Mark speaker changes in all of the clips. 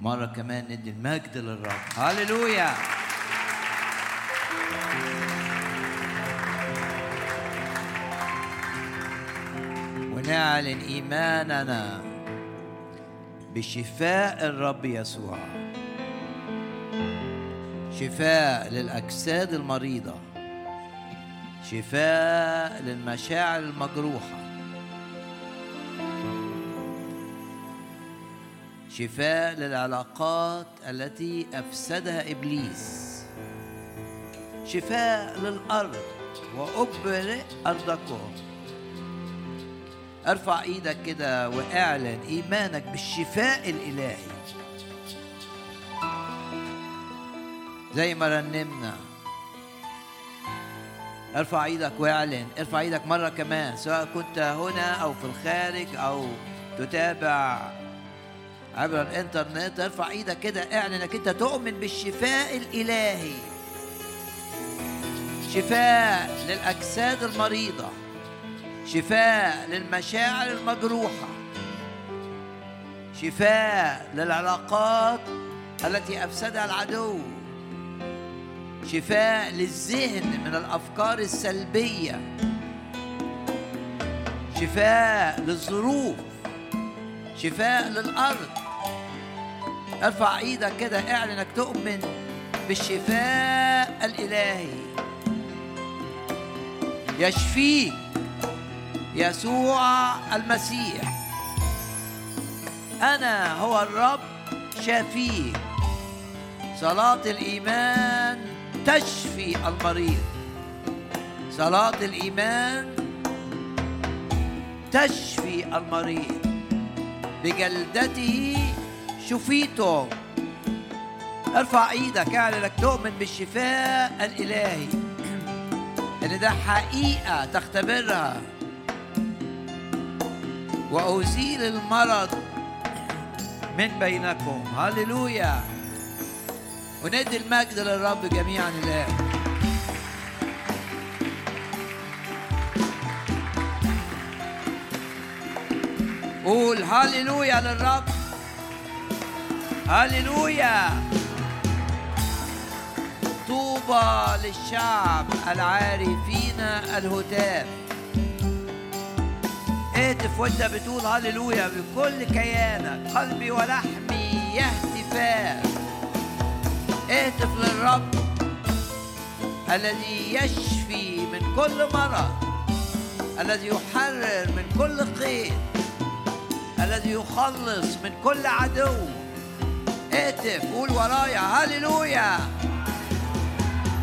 Speaker 1: مرة كمان ندي المجد للرب. هللويا. ونعلن إيماننا بشفاء الرب يسوع. شفاء للأجساد المريضة. شفاء للمشاعر المجروحة. شفاء للعلاقات التي أفسدها إبليس. شفاء للأرض وأبرئ أرضكم. ارفع إيدك كده وأعلن إيمانك بالشفاء الإلهي. زي ما رنمنا. ارفع إيدك وأعلن. ارفع إيدك مرة كمان سواء كنت هنا أو في الخارج أو تتابع عبر الإنترنت ارفع إيدك كده اعلن إنك أنت تؤمن بالشفاء الإلهي. شفاء للأجساد المريضة. شفاء للمشاعر المجروحة. شفاء للعلاقات التي أفسدها العدو. شفاء للذهن من الأفكار السلبية. شفاء للظروف. شفاء للأرض. ارفع إيدك كده اعلن انك تؤمن بالشفاء الالهي. يشفيك يسوع المسيح. أنا هو الرب شافيك. صلاة الإيمان تشفي المريض. صلاة الإيمان تشفي المريض. بجلدته شفيتم ارفع إيدك اعلن انك تؤمن بالشفاء الالهي. ان ده حقيقة تختبرها. وأزيل المرض من بينكم. هللويا. وندي المجد للرب جميعا الان قول هللويا للرب. هللويا طوبى للشعب العارفين الهتاف. اهتف وانت بتقول هللويا بكل كيانك قلبي ولحمي يهتفان اهتف للرب الذي يشفي من كل مرض الذي يحرر من كل قيد الذي يخلص من كل عدو. اهتف قول ورايا. هللويا.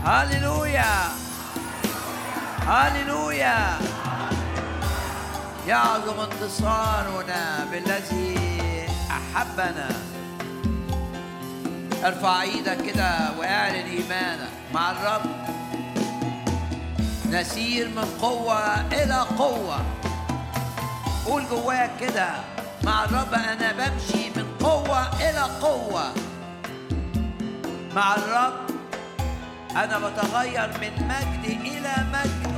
Speaker 1: هللويا. هللويا. يعظم انتصارنا بالذي أحبنا. ارفع إيدك كده واعلن إيمانك مع الرب. نسير من قوة إلى قوة. قول جواك كده مع الرب أنا بمشي من قوة إلى قوة. مع الرب أنا بتغير من مجد إلى مجد.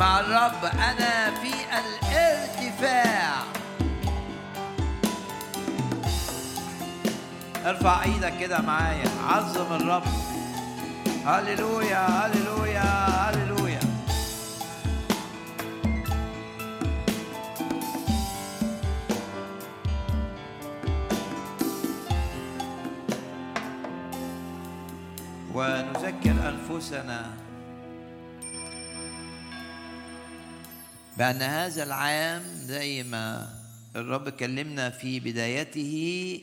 Speaker 1: مع الرب أنا في الارتفاع. ارفع إيدك كده معايا عظم الرب. هللويا هللويا هللويا. ونذكر أنفسنا بأن هذا العام زي ما الرب كلمنا في بدايته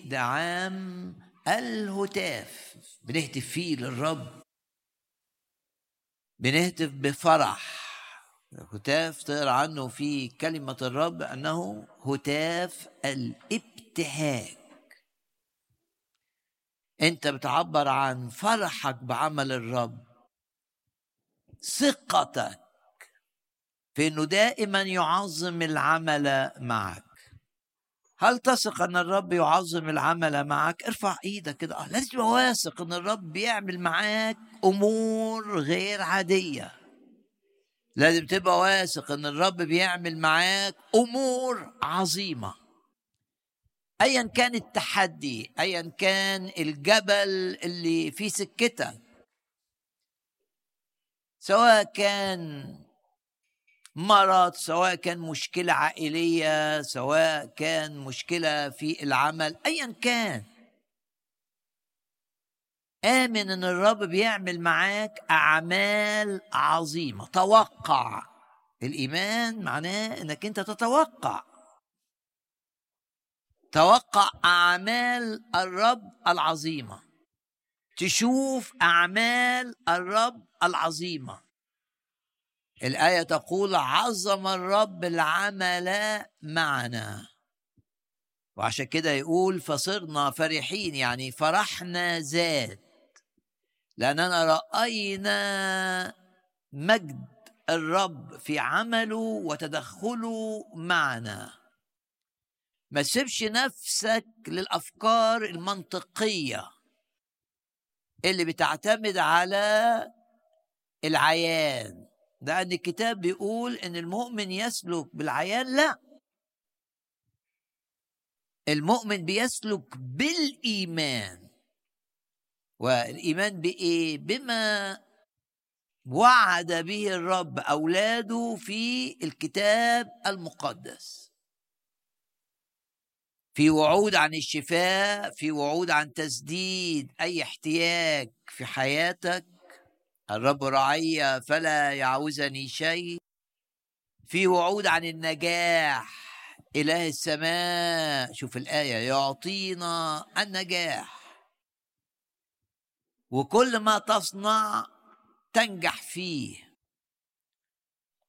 Speaker 1: ده عام الهتاف. بنهتف فيه للرب. بنهتف بفرح. هتاف تقرا عنه في كلمة الرب أنه هتاف الابتهاج. أنت بتعبر عن فرحك بعمل الرب. ثقتك في أنه دائما يعظم العمل معك. هل تثق أن الرب يعظم العمل معك؟ ارفع إيدك كده. آه لازم واثق أن الرب بيعمل معاك أمور غير عادية. لازم تبقى واثق أن الرب بيعمل معاك أمور عظيمة. ايا كان التحدي ايا كان الجبل اللي في سكتك سواء كان مرض سواء كان مشكلة عائلية سواء كان مشكلة في العمل ايا كان. آمن إن الرب بيعمل معاك أعمال عظيمة. توقع. الإيمان معناه إنك أنت تتوقع. توقع أعمال الرب العظيمة. تشوف أعمال الرب العظيمة. الآية تقول عظم الرب العمل معنا. وعشان كده يقول فصرنا فرحين يعني فرحنا زاد لأننا رأينا مجد الرب في عمله وتدخله معنا. ما تسيبش نفسك للأفكار المنطقية اللي بتعتمد على العيان. لأن الكتاب بيقول إن المؤمن يسلك بالعيان؟ لا. المؤمن بيسلك بالإيمان. والإيمان بإيه؟ بما وعد به الرب أولاده في الكتاب المقدس. في وعود عن الشفاء في وعود عن تسديد أي احتياج في حياتك الرب رعي فلا يعوزني شيء. في وعود عن النجاح إله السماء شوف الآية يعطينا النجاح. وكل ما تصنع تنجح فيه.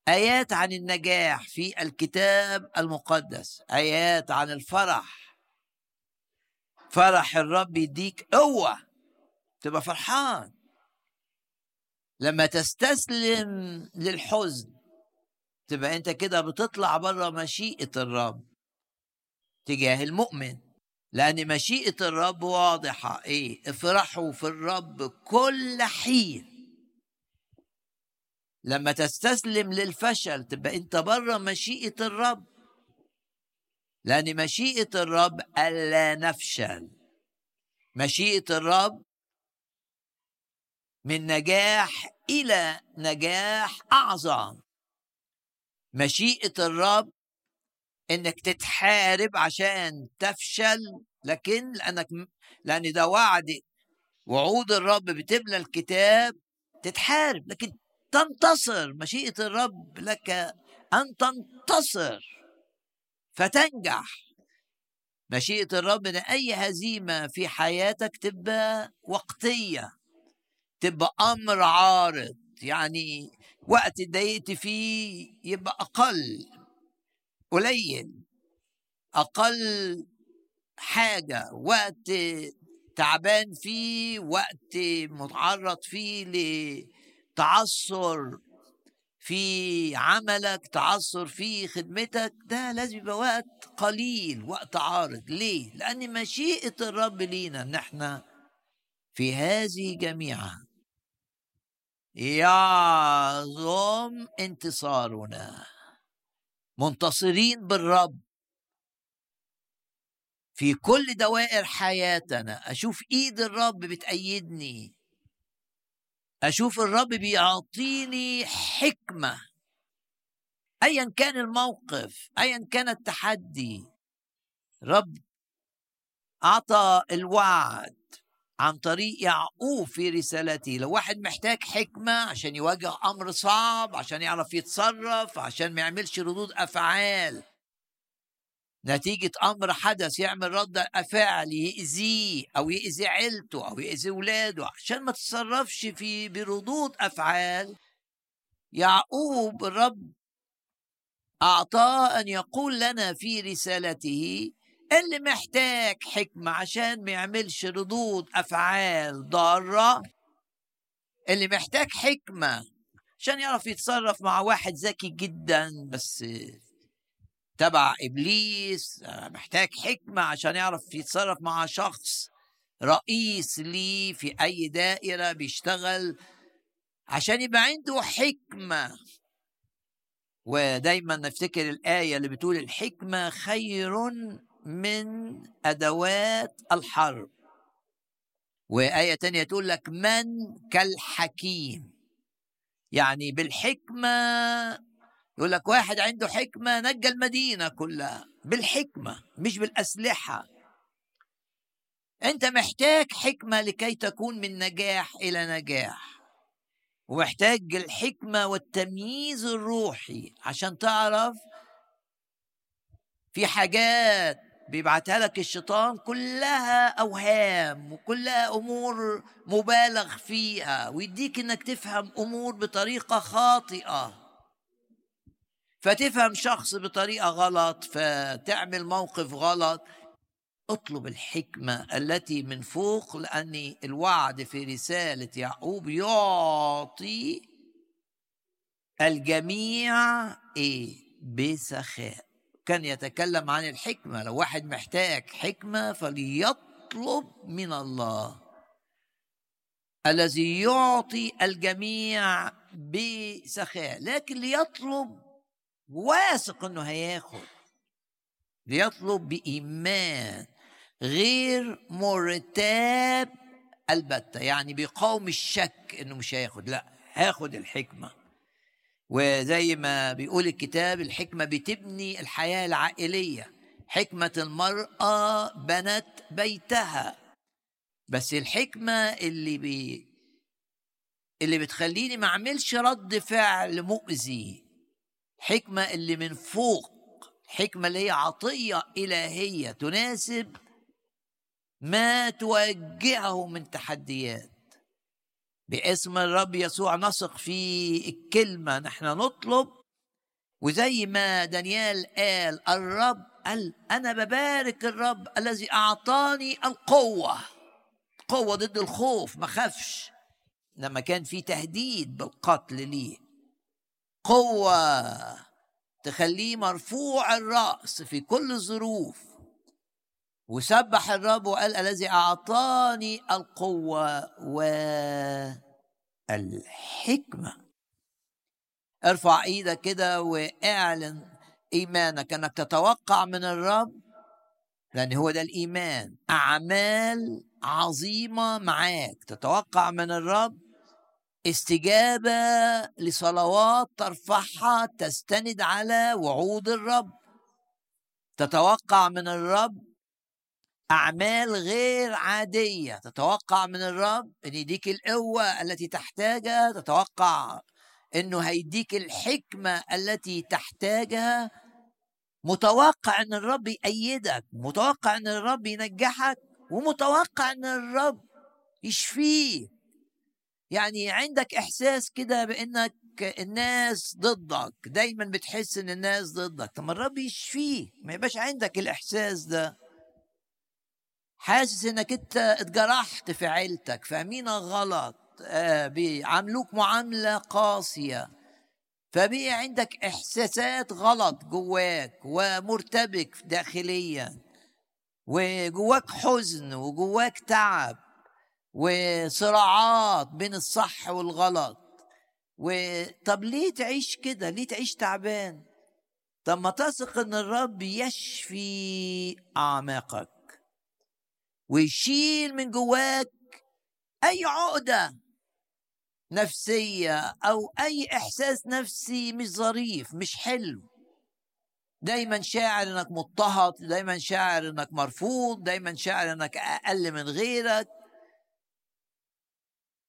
Speaker 1: آيات عن النجاح في الكتاب المقدس آيات عن الفرح. فرح الرب يديك قوة تبقى فرحان. لما تستسلم للحزن تبقى أنت كده بتطلع بره مشيئة الرب تجاه المؤمن. لأن مشيئة الرب واضحة. إيه؟ افرحوا في الرب كل حين. لما تستسلم للفشل تبقى أنت بره مشيئة الرب. لأن مشيئة الرب ألا نفشل. مشيئة الرب من نجاح إلى نجاح أعظم. مشيئة الرب إنك تتحارب عشان تفشل لكن لأنك لأن ده وعد وعود الرب بتملى الكتاب تتحارب لكن تنتصر مشيئة الرب لك أن تنتصر فتنجح. مشيئة الرب أن أي هزيمة في حياتك تبقى وقتية تبقى أمر عارض يعني وقت اتضايقت فيه يبقى أقل قليل. أقل حاجة وقت تعبان فيه وقت متعرض فيه لتعثر في عملك تعثر في خدمتك ده لازم يبقى وقت قليل وقت عارض. ليه؟ لأن مشيئة الرب لينا إن إحنا في هذه جميعا يعظم انتصارنا. منتصرين بالرب في كل دوائر حياتنا. أشوف إيد الرب بتأيدني. أشوف الرب بيعطيني حكمة ايا كان الموقف ايا كان التحدي. رب أعطى الوعد عن طريق يعقوب في رسالته. لو واحد محتاج حكمة عشان يواجه أمر صعب عشان يعرف يتصرف عشان ما يعملش ردود أفعال نتيجة أمر حدث يعمل رد أفعال يأذيه أو يأذي عيلته أو يأذي ولاده عشان ما تتصرفش في بردود أفعال. يعقوب الرب أعطاه أن يقول لنا في رسالته اللي محتاج حكمة عشان ما يعملش ردود أفعال ضارة. اللي محتاج حكمة عشان يعرف يتصرف مع واحد ذكي جدا بس تبع إبليس محتاج حكمة عشان يعرف يتصرف مع شخص رئيس ليه في أي دائرة بيشتغل عشان يبقى عنده حكمة. ودايما نفتكر الآية اللي بتقول الحكمة خير من أدوات الحرب. وآية تانية تقول لك من كالحكيم. يعني بالحكمة يقول لك واحد عنده حكمة نجى المدينة كلها بالحكمة مش بالأسلحة. أنت محتاج حكمة لكي تكون من نجاح إلى نجاح ومحتاج الحكمة والتمييز الروحي عشان تعرف في حاجات بيبعتها لك الشيطان كلها أوهام وكلها أمور مبالغ فيها ويديك إنك تفهم أمور بطريقة خاطئة. فتفهم شخص بطريقة غلط فتعمل موقف غلط. اطلب الحكمة التي من فوق لأن الوعد في رسالة يعقوب يعطي الجميع إيه؟ بسخاء. كان يتكلم عن الحكمة. لو واحد محتاج حكمة فليطلب من الله. الذي يعطي الجميع بسخاء. لكن ليطلب واثق إنه هياخد. ليطلب بإيمان غير مرتاب البتة. يعني بيقاوم الشك إنه مش هياخد. لا هاخد الحكمة. وزي ما بيقول الكتاب الحكمة بتبني الحياة العائلية. حكمة المرأة بنت بيتها. بس الحكمة اللي بي اللي بتخليني ما أعملش رد فعل مؤذي حكمة اللي من فوق حكمة اللي هي عطية إلهية تناسب ما توجهه من تحديات. باسم الرب يسوع نثق في الكلمة نحن نطلب وزي ما دانيال قال الرب قال أنا ببارك الرب الذي أعطاني القوة قوة ضد الخوف ما خافش. لما كان في تهديد بالقتل ليه. قوة تخليه مرفوع الرأس في كل الظروف. وسبح الرب وقال الذي أعطاني القوة والحكمة. ارفع إيدك كده واعلن إيمانك أنك تتوقع من الرب لأن هو ده الإيمان. أعمال عظيمة معاك. تتوقع من الرب استجابة لصلوات ترفعها تستند على وعود الرب. تتوقع من الرب أعمال غير عادية. تتوقع من الرب أن يديك القوة التي تحتاجها. تتوقع أنه هيديك الحكمة التي تحتاجها. متوقع أن الرب يأيدك. متوقع أن الرب ينجحك. ومتوقع أن الرب يشفيك. يعني عندك إحساس كده بأنك الناس ضدك دايما بتحس إن الناس ضدك. طب الرب يشفيك ما يبقاش عندك الإحساس ده. حاسس إنك أنت اتجرحت في عيلتك فاهمينك غلط؟ آه بيعاملوك معاملة قاسية. فبقي عندك إحساسات غلط جواك ومرتبك داخليا وجواك حزن وجواك تعب. وصراعات بين الصح والغلط. وطب ليه تعيش كده؟ ليه تعيش تعبان؟ طب ما تثق إن الرب يشفي أعماقك ويشيل من جواك أي عقدة نفسية أو أي إحساس نفسي مش ظريف مش حلو. دايما شاعر إنك مضطهد دايما شاعر إنك مرفوض دايما شاعر إنك أقل من غيرك.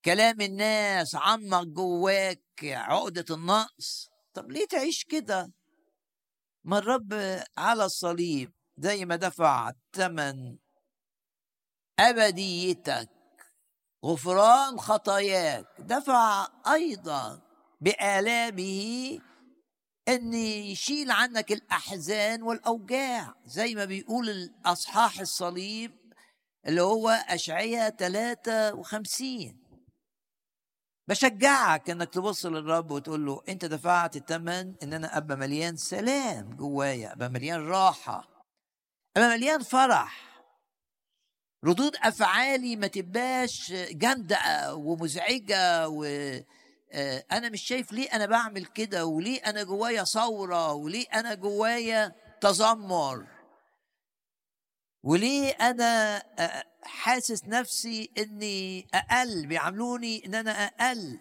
Speaker 1: كلام الناس عمق جواك عقدة النقص؟ طب ليه تعيش كده؟ ما الرب على الصليب زي ما دفع الثمن أبديتك غفران خطاياك. دفع أيضا بآلامه ان يشيل عنك الأحزان والأوجاع زي ما بيقول الأصحاح الصليب اللي هو اشعياء 53 بشجعك إنك تبص للرب وتقول له أنت دفعت الثمن إن أنا أبقى مليان سلام جوايا أبقى مليان راحة أبقى مليان فرح. ردود أفعالي ما تبقاش جامدة ومزعجة و آه، أنا مش شايف ليه أنا بعمل كده وليه أنا جوايا ثورة وليه أنا جوايا تذمر. وليه أنا حاسس نفسي إني أقل بيعاملوني إن أنا أقل؟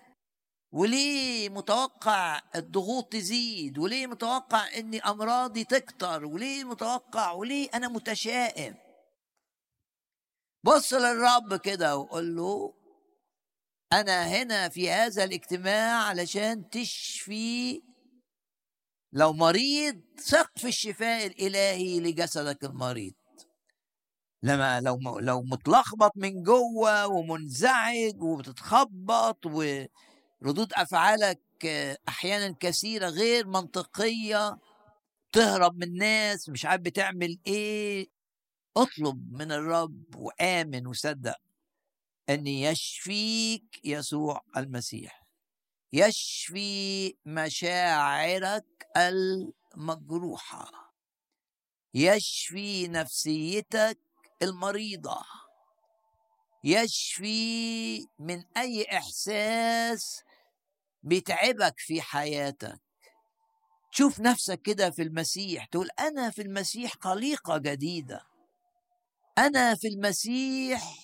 Speaker 1: وليه متوقع الضغوط تزيد؟ وليه متوقع إني أمراضي تكتر؟ وليه متوقع؟ وليه أنا متشائم؟ بص للرب كده وقول له أنا هنا في هذا الاجتماع علشان تشفي لو مريض ثق في الشفاء الإلهي لجسدك المريض. لما لو لو متلخبط من جوه ومنزعج وبتتخبط وردود أفعالك أحيانا كثيرة غير منطقية تهرب من الناس مش عارف بتعمل إيه اطلب من الرب وآمن وصدق أن يشفيك يسوع المسيح. يشفي مشاعرك المجروحة. يشفي نفسيتك المريضة يشفي من أي إحساس بيتعبك في حياتك. تشوف نفسك كده في المسيح تقول أنا في المسيح خليقه جديدة. أنا في المسيح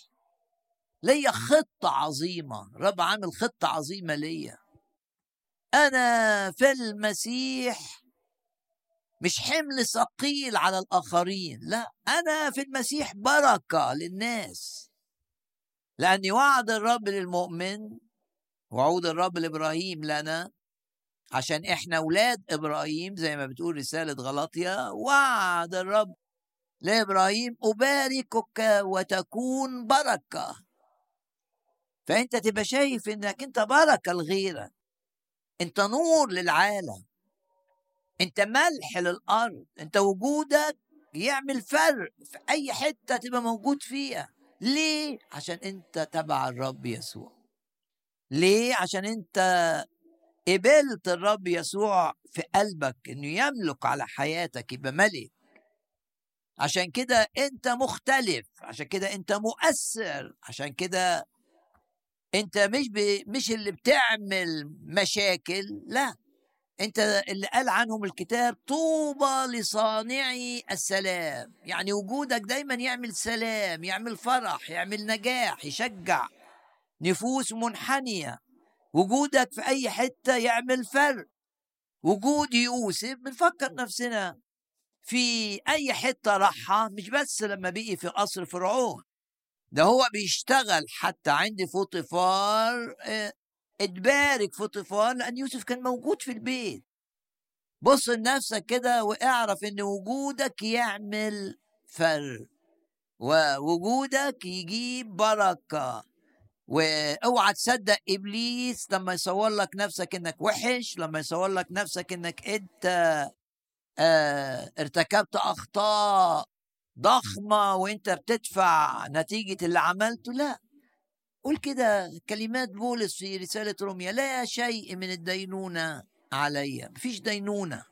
Speaker 1: ليا خطة عظيمة رب عامل خطة عظيمة ليا. أنا في المسيح مش حمل ثقيل على الآخرين لا أنا في المسيح بركة للناس. لأن وعد الرب للمؤمن وعود الرب لإبراهيم لنا عشان إحنا أولاد إبراهيم زي ما بتقول رسالة غلطية وعد الرب لإبراهيم أباركك وتكون بركة. فأنت تبقى شايف إنك أنت بركة لغيرك. أنت نور للعالم. أنت ملح للأرض أنت وجودك يعمل فرق في أي حتة تبقى موجود فيها. ليه؟ عشان أنت تبع الرب يسوع. ليه؟ عشان أنت قبلت الرب يسوع في قلبك إنه يملك على حياتك يبقى ملك. عشان كده أنت مختلف عشان كده أنت مؤثر عشان كده أنت مش ب... مش اللي بتعمل مشاكل لا. أنت اللي قال عنهم الكتاب طوبى لصانعي السلام. يعني وجودك دايما يعمل سلام يعمل فرح يعمل نجاح يشجع نفوس منحنية. وجودك في أي حتة يعمل فرق. وجود يوسف بنفكر نفسنا في أي حتة راحها مش بس لما بقي في قصر فرعون. ده هو بيشتغل حتى عند فوطيفار آه، اتبارك فوطيفار لأن يوسف كان موجود في البيت. بص لنفسك كده واعرف إن وجودك يعمل فرق ووجودك يجيب بركة. واوعى تصدق إبليس لما يصور لك نفسك إنك وحش لما يصور لك نفسك إنك أنت آه ارتكبت أخطاء ضخمة وأنت بتدفع نتيجة اللي عملته لا. قول كده كلمات بولس في رسالة روميا لا شيء من الدينونة علي مفيش دينونة.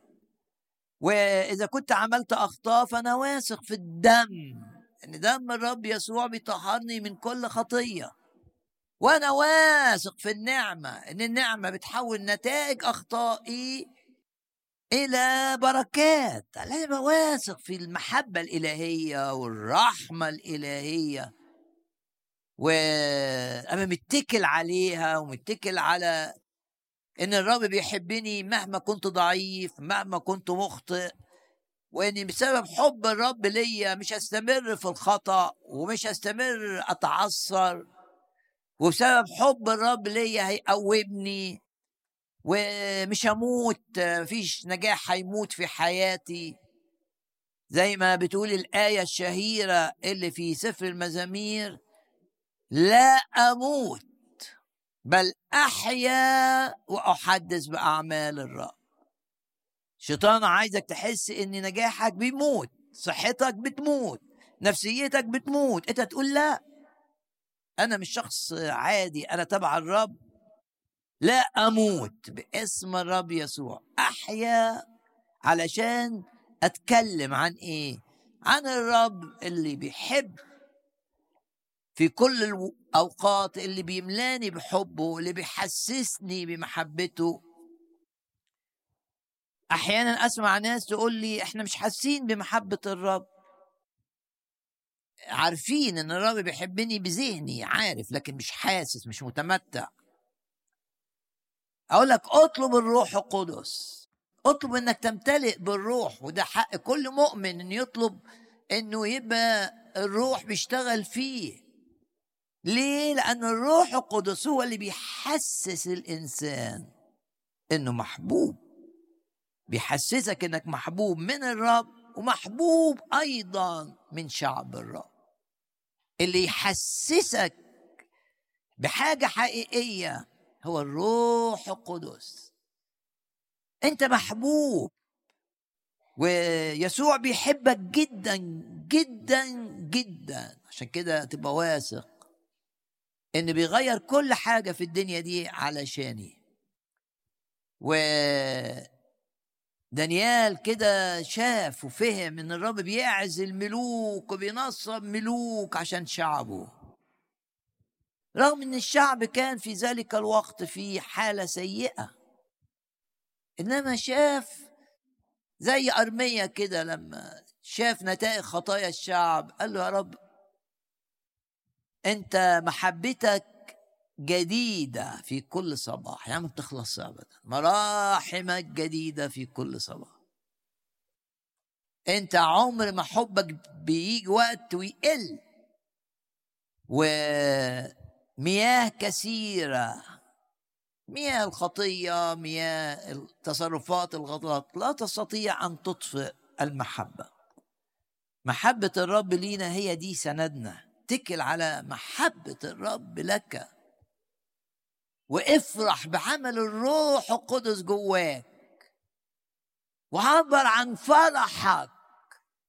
Speaker 1: وإذا كنت عملت أخطاء فأنا واثق في الدم إن دم الرب يسوع بيطهرني من كل خطية. وأنا واثق في النعمة إن النعمة بتحول نتائج أخطائي إلى بركات. لازم واثق في المحبة الإلهية والرحمة الإلهية. وأنا متكل عليها ومتكل على إن الرب بيحبني مهما كنت ضعيف مهما كنت مخطئ واني بسبب حب الرب ليا مش هستمر في الخطأ ومش هستمر أتعثر وبسبب حب الرب ليا هيقومني ومش هموت مفيش نجاح هيموت في حياتي. زي ما بتقول الآية الشهيرة اللي في سفر المزامير لا أموت بل أحيا وأحدث بأعمال الرب. شيطان عايزك تحس إن نجاحك بيموت صحتك بتموت نفسيتك بتموت. أنت تقول لا. أنا مش شخص عادي أنا تبع الرب. لا أموت باسم الرب يسوع. أحيا علشان أتكلم عن إيه؟ عن الرب اللي بيحب في كل الأوقات اللي بيملاني بحبه اللي بيحسسني بمحبته. أحيانا أسمع ناس تقول لي إحنا مش حاسين بمحبة الرب. عارفين إن الرب بيحبني بذهني عارف لكن مش حاسس مش متمتع. أقول لك اطلب الروح القدس. اطلب إنك تمتلئ بالروح وده حق كل مؤمن انه يطلب إنه يبقى الروح بيشتغل فيه. ليه؟ لأن الروح القدس هو اللي بيحسس الإنسان إنه محبوب. بيحسسك إنك محبوب من الرب ومحبوب أيضا من شعب الرب. اللي يحسسك بحاجة حقيقية هو الروح القدس. أنت محبوب. ويسوع بيحبك جدا جدا جدا. عشان كده تبقى واثق. إن بيغير كل حاجة في الدنيا دي علشاني. و دانيال كده شاف وفهم إن الرب بيعز الملوك وبينصب ملوك عشان شعبه. رغم إن الشعب كان في ذلك الوقت في حالة سيئة. إنما شاف زي ارميه كده لما شاف نتائج خطايا الشعب قال له يا رب أنت محبتك جديدة في كل صباح. يعني ما بتخلص أبدا. مراحمك جديدة في كل صباح. أنت عمر ما حبك بيجي وقت ويقل. ومياه كثيرة. مياه الخطية مياه التصرفات الغلط. لا تستطيع أن تطفئ المحبة. محبة الرب لينا هي دي سندنا. اتكل على محبة الرب لك. وافرح بعمل الروح القدس جواك. وعبر عن فرحك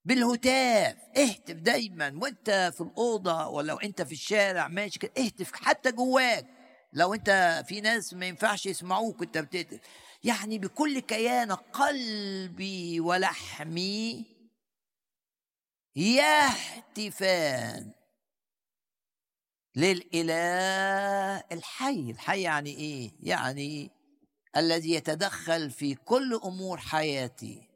Speaker 1: بالهتاف. اهتف دايما. وانت في الأوضة ولو انت في الشارع ماشي كده اهتف حتى جواك. لو انت في ناس ما ينفعش يسمعوك وانت بتهتف. يعني بكل كيان قلبي ولحمي يهتفان. للإله الحي. الحي يعني إيه؟ يعني الذي يتدخل في كل أمور حياتي.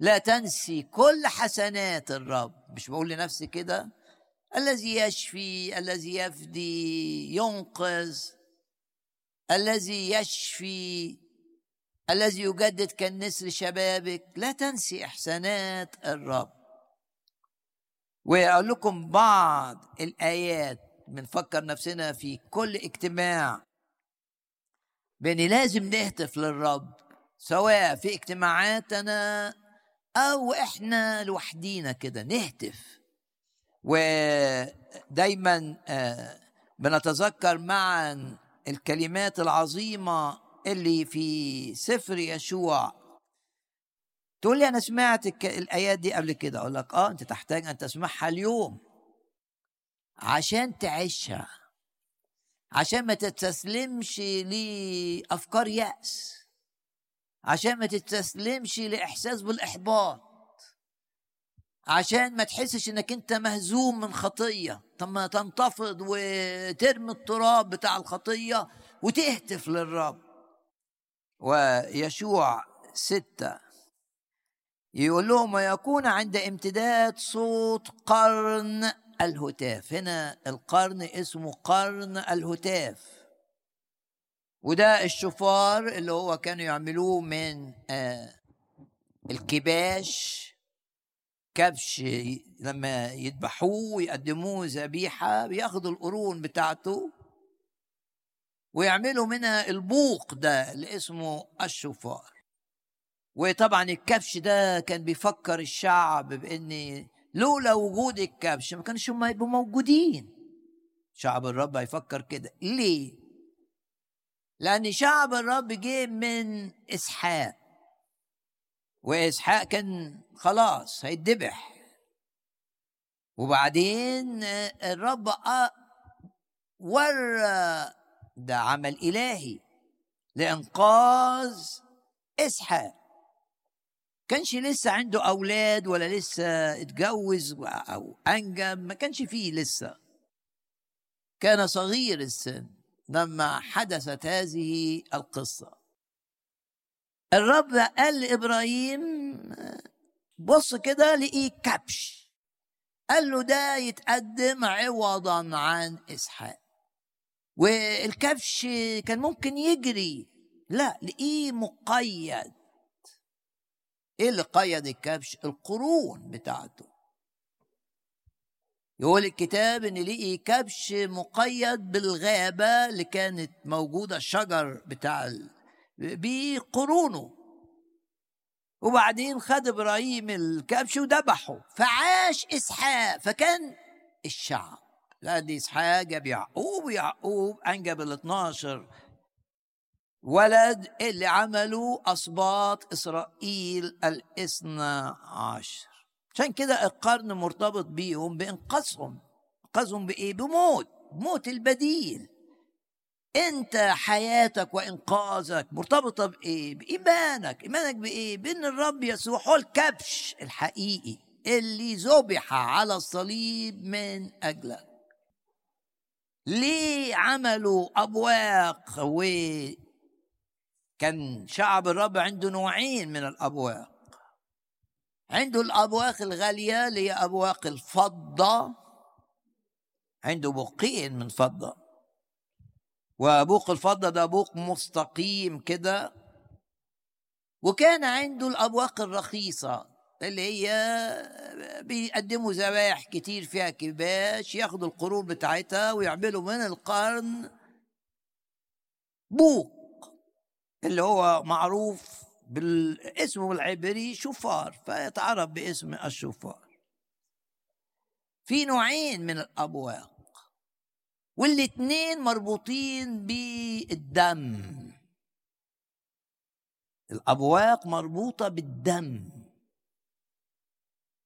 Speaker 1: لا تنسي كل حسنات الرب. مش بقول لنفسي كده؟ الذي يشفي الذي يفدي ينقذ. الذي يشفي الذي يجدد كالنسر شبابك. لا تنسي إحسانات الرب. واقول لكم بعض الآيات بنفكر نفسنا في كل اجتماع. بان لازم نهتف للرب سواء في اجتماعاتنا أو إحنا لوحدينا كده نهتف. ودايما بنتذكر معا الكلمات العظيمة اللي في سفر يشوع تقول لي أنا سمعت الآيات دي قبل كده. أقول لك آه أنت تحتاج أن تسمعها اليوم. عشان تعيشها. عشان ما تتسلمش لأفكار يأس. عشان ما تتسلمش لإحساس بالإحباط. عشان ما تحسش إنك أنت مهزوم من خطية. طب ما تنتفض وترمي التراب بتاع الخطية وتهتف للرب. ويشوع ستة يقول لهم ويكون عند امتداد صوت قرن الهتاف. هنا القرن اسمه قرن الهتاف. وده الشفار اللي هو كانوا يعملوه من آه الكباش كبش لما يذبحوه ويقدموه ذبيحة بياخدوا القرون بتاعته ويعملوا منها البوق ده اللي اسمه الشفار. وطبعا الكبش ده كان بيفكر الشعب بإن لولا وجود الكبش ما كانش هم هيبقوا موجودين. شعب الرب هيفكر كده. ليه؟ لأن شعب الرب جه من إسحاق. وإسحاق كان خلاص هيتذبح. وبعدين الرب ورى ده عمل إلهي لإنقاذ إسحاق. كانش لسه عنده أولاد ولا لسه اتجوز أو أنجب ما كانش فيه لسه. كان صغير السن لما حدثت هذه القصة. الرب قال لإبراهيم بص كده لقي كبش. قال له ده يتقدم عوضا عن إسحاق. والكبش كان ممكن يجري. لا لقيه مقيد. إيه اللي قيد الكبش القرون بتاعته. يقول الكتاب إن لقي كبش مقيد بالغابة اللي كانت موجودة الشجر بتاع بقرونه. وبعدين خد إبراهيم الكبش وذبحه فعاش إسحاق فكان الشعب. لأن إسحاق جاب يعقوب ويعقوب أنجب ال 12 ولد اللي عملوا اسباط إسرائيل الاثنى عشر. عشان كده القرن مرتبط بيهم بإنقاذهم. إنقاذهم بإيه؟ بموت موت البديل. أنت حياتك وإنقاذك مرتبطة بإيه؟ بإيمانك. إيمانك بإيه؟ بإن الرب يسوع هو الكبش الحقيقي اللي ذبح على الصليب من أجلك. ليه عملوا أبواق وكان شعب الرب عنده نوعين من الأبواق. عنده الأبواق الغالية اللي هي أبواق الفضة. عنده بوقين من فضة. وبوق الفضة ده بوق مستقيم كده. وكان عنده الأبواق الرخيصة اللي هي بيقدموا ذبائح كتير فيها كباش ياخدوا القرون بتاعتها ويعملوا من القرن بوق. اللي هو معروف بالاسم العبري شفار فيتعرف باسم الشفار في نوعين من الأبواق والاثنين مربوطين بالدم. الأبواق مربوطة بالدم.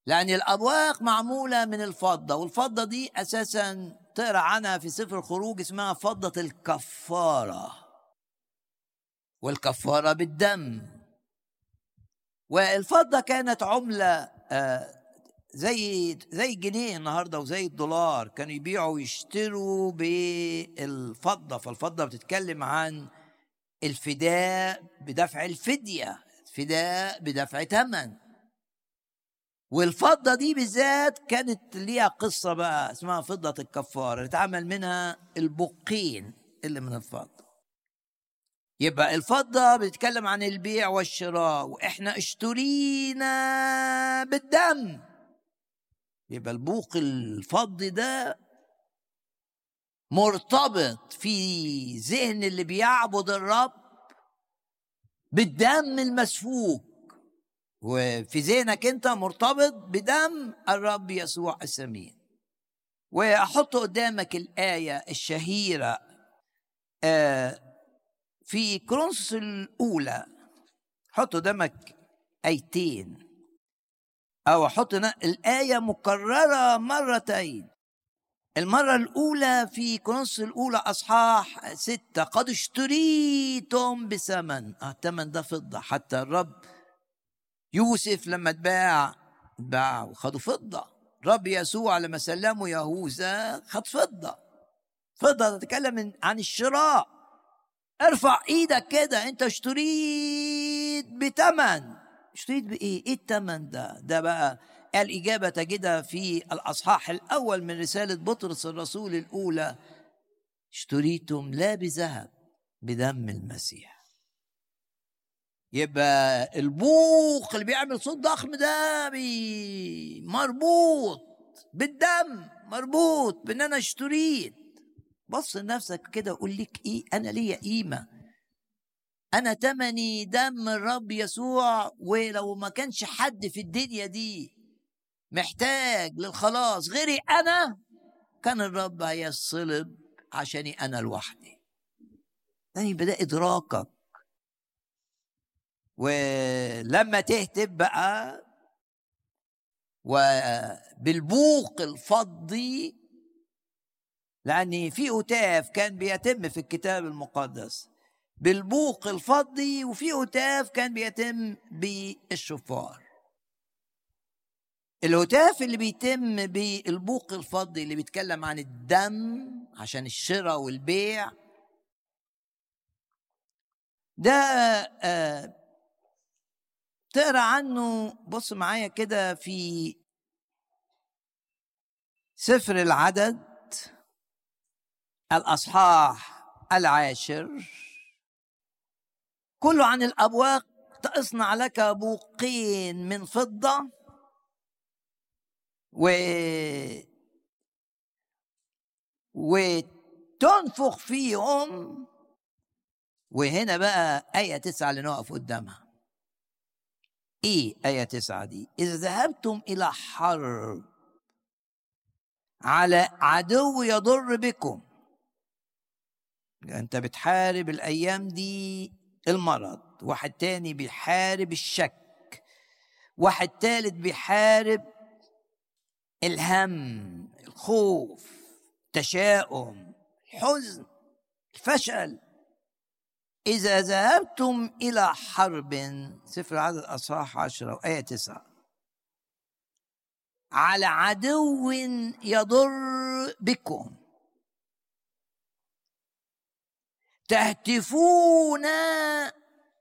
Speaker 1: لأن الأبواق معمولة من الفضة والفضة دي أساسا تقرأ عنها في سفر الخروج اسمها فضة الكفارة. والكفارة بالدم. والفضة كانت عملة زي زي الجنيه النهارده وزي الدولار. كانوا يبيعوا ويشتروا بالفضة. فالفضة بتتكلم عن الفداء بدفع الفدية الفداء بدفع ثمن والفضة دي بالذات كانت ليها قصة بقى اسمها فضة الكفارة. اتعمل منها البقين اللي من الفضة. يبقى الفضة بتتكلم عن البيع والشراء وإحنا اشترينا بالدم. يبقى البوق الفضي ده مرتبط في ذهن اللي بيعبد الرب بالدم المسفوك. وفي ذهنك أنت مرتبط بدم الرب يسوع السمين. وأحط قدامك الآية الشهيرة آه في كرونس الأولى حط قدامك آيتين أو حط الآية مكررة مرتين. المرة الأولى في كرونس الأولى أصحاح ستة قد اشتريتم بثمن. آه الثمن ده فضة حتى الرب يوسف لما اتباع اتباع وخدوا فضة. رب يسوع لما سلموا يهوذا خد فضة. فضة تتكلم عن الشراء. ارفع إيدك كده انت اشتريت بتمن. اشتريت بإيه؟ إيه التمن ده؟ ده بقى الإجابة تجدها في الأصحاح الأول من رسالة بطرس الرسول الأولى. اشتريتم لا بذهب بدم المسيح. يبقى البوق اللي بيعمل صوت ضخم ده مربوط بالدم مربوط بإن أنا اشتريت. بص لنفسك كده وقول لك إيه؟ أنا ليا قيمة. أنا تمني دم الرب يسوع ولو ما كانش حد في الدنيا دي محتاج للخلاص غيري أنا كان الرب هيصلب عشاني أنا لوحدي. يعني بدأ إدراكك. ولما تهتف بقى وبالبوق الفضي لأن في هتاف كان بيتم في الكتاب المقدس بالبوق الفضي وفي هتاف كان بيتم بالشفار. الهتاف اللي بيتم بالبوق الفضي اللي بيتكلم عن الدم عشان الشراء والبيع ده آه تقرأ عنه بص معايا كده في سفر العدد. الأصحاح العاشر. كله عن الأبواق تصنع لك بوقين من فضة. و وتنفخ فيهم. وهنا بقى آية تسعة اللي نقف قدامها. إيه آية تسعة دي؟ إذا ذهبتم إلى حرب على عدو يضر بكم. أنت بتحارب الأيام دي المرض واحد تاني بيحارب الشك واحد تالت بيحارب الهم الخوف التشاؤم الحزن الفشل. إذا ذهبتم إلى حرب سفر عدد أصحاح عشرة وآية تسعة. على عدو يضر بكم. تهتفون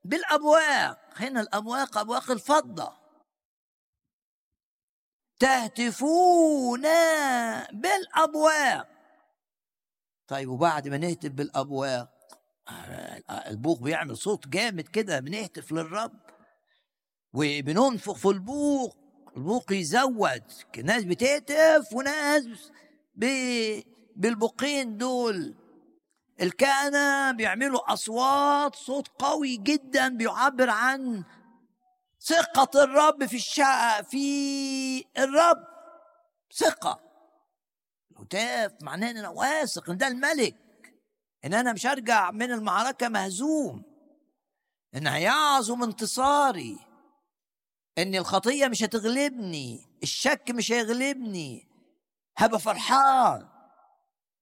Speaker 1: بالأبواق. هنا الأبواق أبواق الفضة. تهتفون بالأبواق. طيب وبعد ما نهتف بالأبواق البوق بيعمل صوت جامد كده بنهتف للرب وبننفخ في البوق. البوق يزود ناس بتهتف وناس بالبوقين دول. الكهنة بيعملوا أصوات صوت قوي جدا بيعبر عن ثقة الرب في الشع في الرب. ثقة. هتاف معناه إن أنا واثق إن ده الملك. إن أنا مش هرجع من المعركة مهزوم. إن هيعظم انتصاري. إن الخطية مش هتغلبني. الشك مش هيغلبني. هبقى فرحان.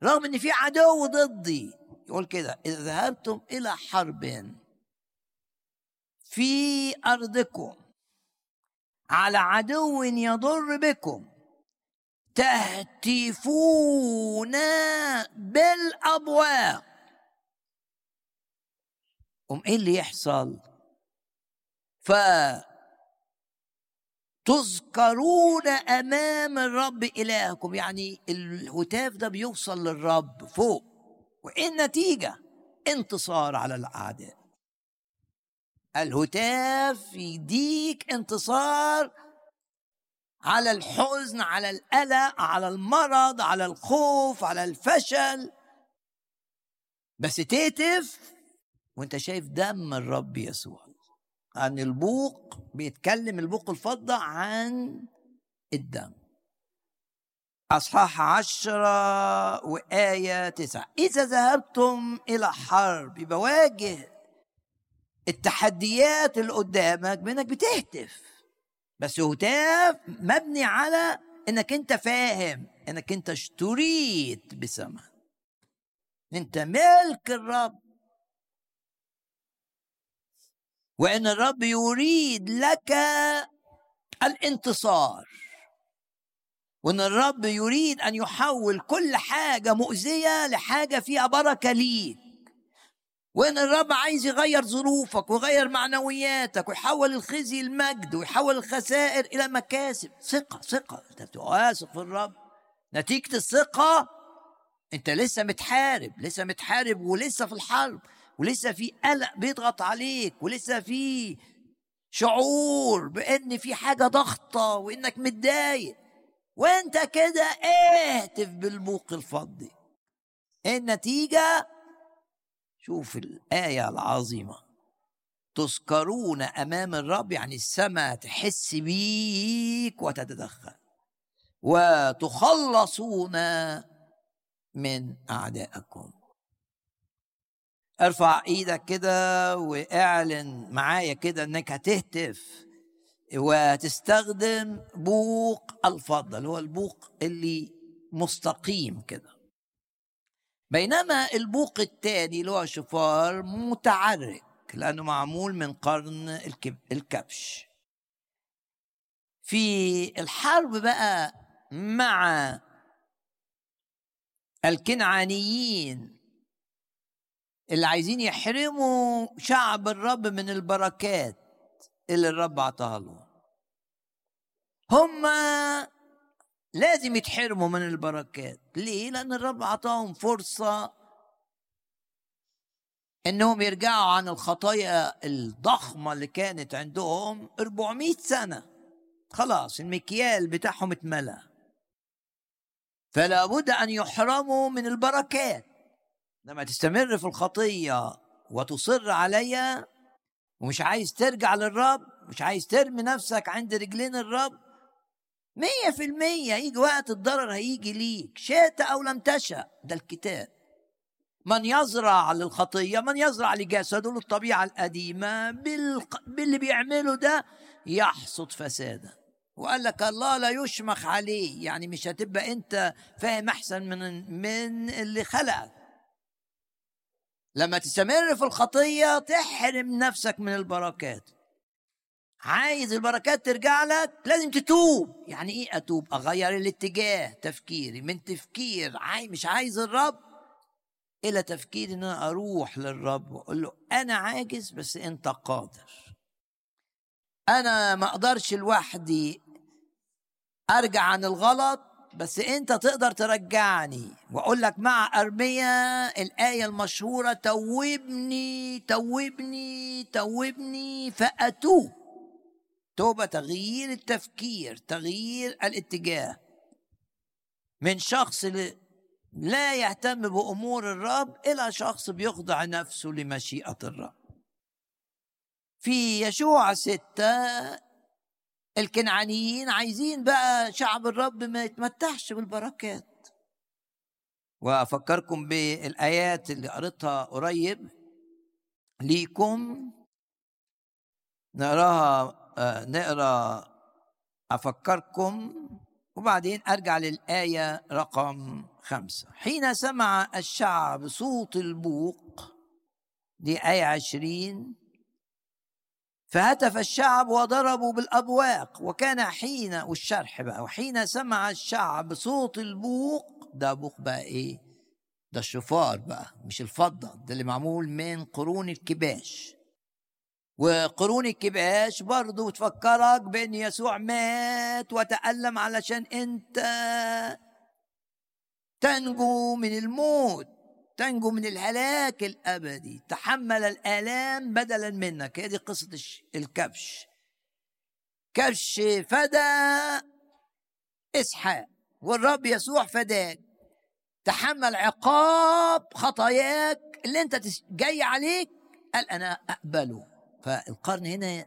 Speaker 1: رغم إن في عدو ضدي. يقول كده إذا ذهبتم إلى حرب في أرضكم على عدو يضر بكم تهتفون بالأبواب. قم إيه اللي يحصل؟ ف تذكرون أمام الرب إلهكم يعني الهتاف ده بيوصل للرب فوق. وإيه النتيجة؟ انتصار على الاعداء الهتاف يديك انتصار على الحزن على القلق على المرض على الخوف على الفشل. بس تهتف وأنت شايف دم الرب يسوع. عن البوق بيتكلم البوق الفضة عن الدم. أصحاح عشرة وآية تسعة. إذا ذهبتم إلى حرب يبقى واجه التحديات اللي قدامك بأنك بتهتف. بس هتاف مبني على إنك أنت فاهم إنك أنت اشتريت بثمن. أنت ملك الرب. وإن الرب يريد لك الانتصار. وإن الرب يريد أن يحول كل حاجة مؤذية لحاجة فيها بركة ليك. وإن الرب عايز يغير ظروفك ويغير معنوياتك ويحول الخزي المجد ويحول الخسائر إلى مكاسب. ثقة ثقة. أنت بتبقى واثق في الرب. نتيجة الثقة أنت لسه متحارب لسه متحارب ولسه في الحرب ولسه في قلق بيضغط عليك ولسه في شعور بإن في حاجة ضغطه وإنك متضايق. وانت كده اهتف بالبوق الفضي. النتيجة؟ شوف الآية العظيمة. تذكرون أمام الرب يعني السماء تحس بيك وتتدخل. وتخلصون من أعدائكم. ارفع إيدك كده واعلن معايا كده إنك هتهتف. وتستخدم بوق الفضة اللي هو البوق اللي مستقيم كده. بينما البوق الثاني اللي هو شفار متعرك لأنه معمول من قرن الكبش. في الحرب بقى مع الكنعانيين اللي عايزين يحرموا شعب الرب من البركات اللي الرب عطاها لهم. هم لازم يتحرموا من البركات. ليه؟ لأن الرب أعطاهم فرصة إنهم يرجعوا عن الخطايا الضخمة اللي كانت عندهم 400 سنة. خلاص المكيال بتاعهم اتملى فلا بد أن يحرموا من البركات. لما تستمر في الخطية وتصر عليها ومش عايز ترجع للرب مش عايز ترمي نفسك عند رجلين الرب مية في المية يجي وقت الضرر هيجي ليك شئت أو لم تشأ. ده الكتاب. من يزرع للخطية من يزرع لجسده للطبيعة القديمة باللي بيعمله ده يحصد فسادا وقال لك الله لا يشمخ عليه. يعني مش هتبقى أنت فاهم أحسن من من اللي خلقك. لما تستمر في الخطية تحرم نفسك من البركات. عايز البركات ترجع لك لازم تتوب. يعني إيه أتوب؟ أغير الاتجاه. تفكيري. من تفكير عاي مش عايز الرب إلى تفكير إن أنا أروح للرب وأقول له أنا عاجز بس أنت قادر. أنا ما أقدرش لوحدي أرجع عن الغلط بس أنت تقدر ترجعني. وأقول لك مع ارميا الآية المشهورة توبني توبني توبني فأتوب. توبة تغيير التفكير تغيير الاتجاه. من شخص لا يهتم بأمور الرب إلى شخص بيخضع نفسه لمشيئة الرب. في يشوع ستة الكنعانيين عايزين بقى شعب الرب ما يتمتعش بالبركات. وأفكركم بالآيات اللي قريتها قريب ليكم. نقراها آه، نقرأ أفكركم وبعدين أرجع للآية رقم خمسة. حين سمع الشعب صوت البوق دي آية عشرين فهتف الشعب وضربوا بالأبواق وكان حين والشرح بقى وحين سمع الشعب صوت البوق ده بوق بقى إيه؟ ده الشفار بقى مش الفضة ده اللي معمول من قرون الكباش. وقرون الكباش برضو تفكرك بأن يسوع مات وتألم علشان أنت تنجو من الموت تنجو من الهلاك الأبدي. تحمل الآلام بدلا منك. هذه قصة الكبش. كبش فدى إسحاق والرب يسوع فداك. تحمل عقاب خطاياك اللي أنت جاي عليك قال أنا أقبله. فالقرن هنا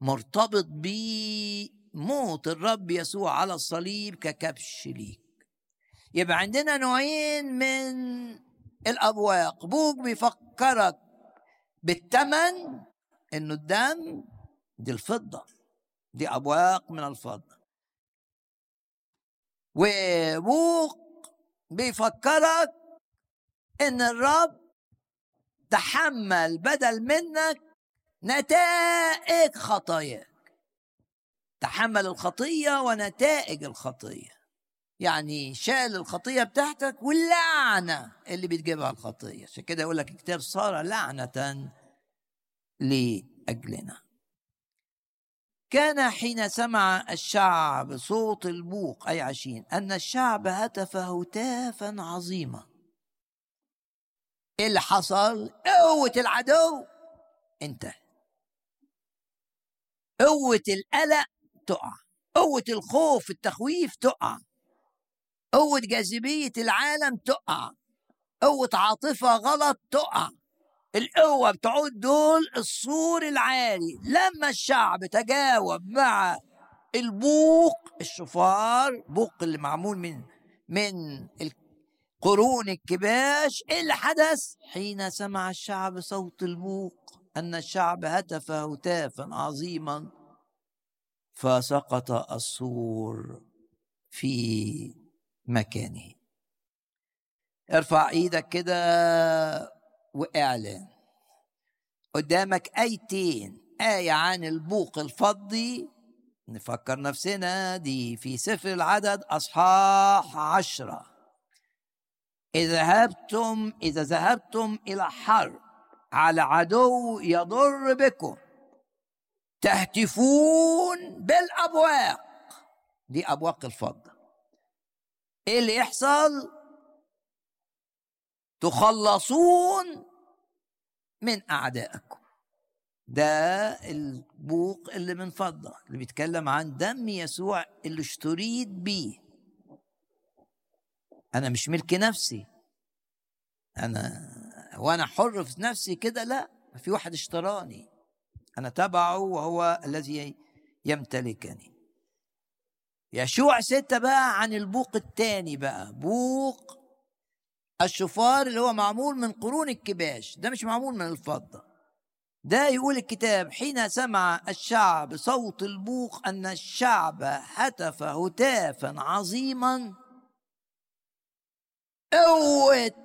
Speaker 1: مرتبط بموت الرب يسوع على الصليب ككبش ليك. يبقى عندنا نوعين من الأبواق. أبوك بيفكرك بالثمن إنه الدم دي الفضة دي أبواق من الفضة. وابوك بيفكرك إن الرب تحمل بدل منك نتائج خطاياك. تحمل الخطية ونتائج الخطية. يعني شال الخطية بتاعتك واللعنة اللي بتجيبها الخطية. عشان كده يقول لك الكتاب صار لعنة لأجلنا. كان حين سمع الشعب صوت البوق أي عشين أن الشعب هتف هتافا عظيما. إيه اللي حصل؟ قوة العدو انتهى قوة القلق تقع قوة الخوف التخويف تقع قوة جاذبية العالم تقع قوة عاطفة غلط تقع. القوة بتعود دول السور العالي. لما الشعب تجاوب مع البوق الشفار بوق اللي معمول من من قرون الكباش إيه اللي حدث؟ حين سمع الشعب صوت البوق أن الشعب هتف هتافا عظيما. فسقط السور في مكانه. ارفع إيدك كده واعلن قدامك آيتين. آية عن البوق الفضي. نفكر نفسنا دي في سفر العدد أصحاح عشرة. إذا ذهبتم إذا ذهبتم إلى حرب. على عدو يضر بكم. تهتفون بالأبواق. دي أبواق الفضة إيه اللي يحصل؟ تخلصون من أعدائكم. ده البوق اللي من فضة اللي بيتكلم عن دم يسوع اللي اشتريت بيه. أنا مش ملك نفسي. أنا وأنا حر في نفسي كده لا في واحد اشتراني أنا تبعه وهو الذي يمتلكني. يشوع ستة بقى عن البوق الثاني بقى بوق الشفار اللي هو معمول من قرون الكباش ده مش معمول من الفضة. ده يقول الكتاب حين سمع الشعب صوت البوق أن الشعب هتف هتافا عظيما. قوة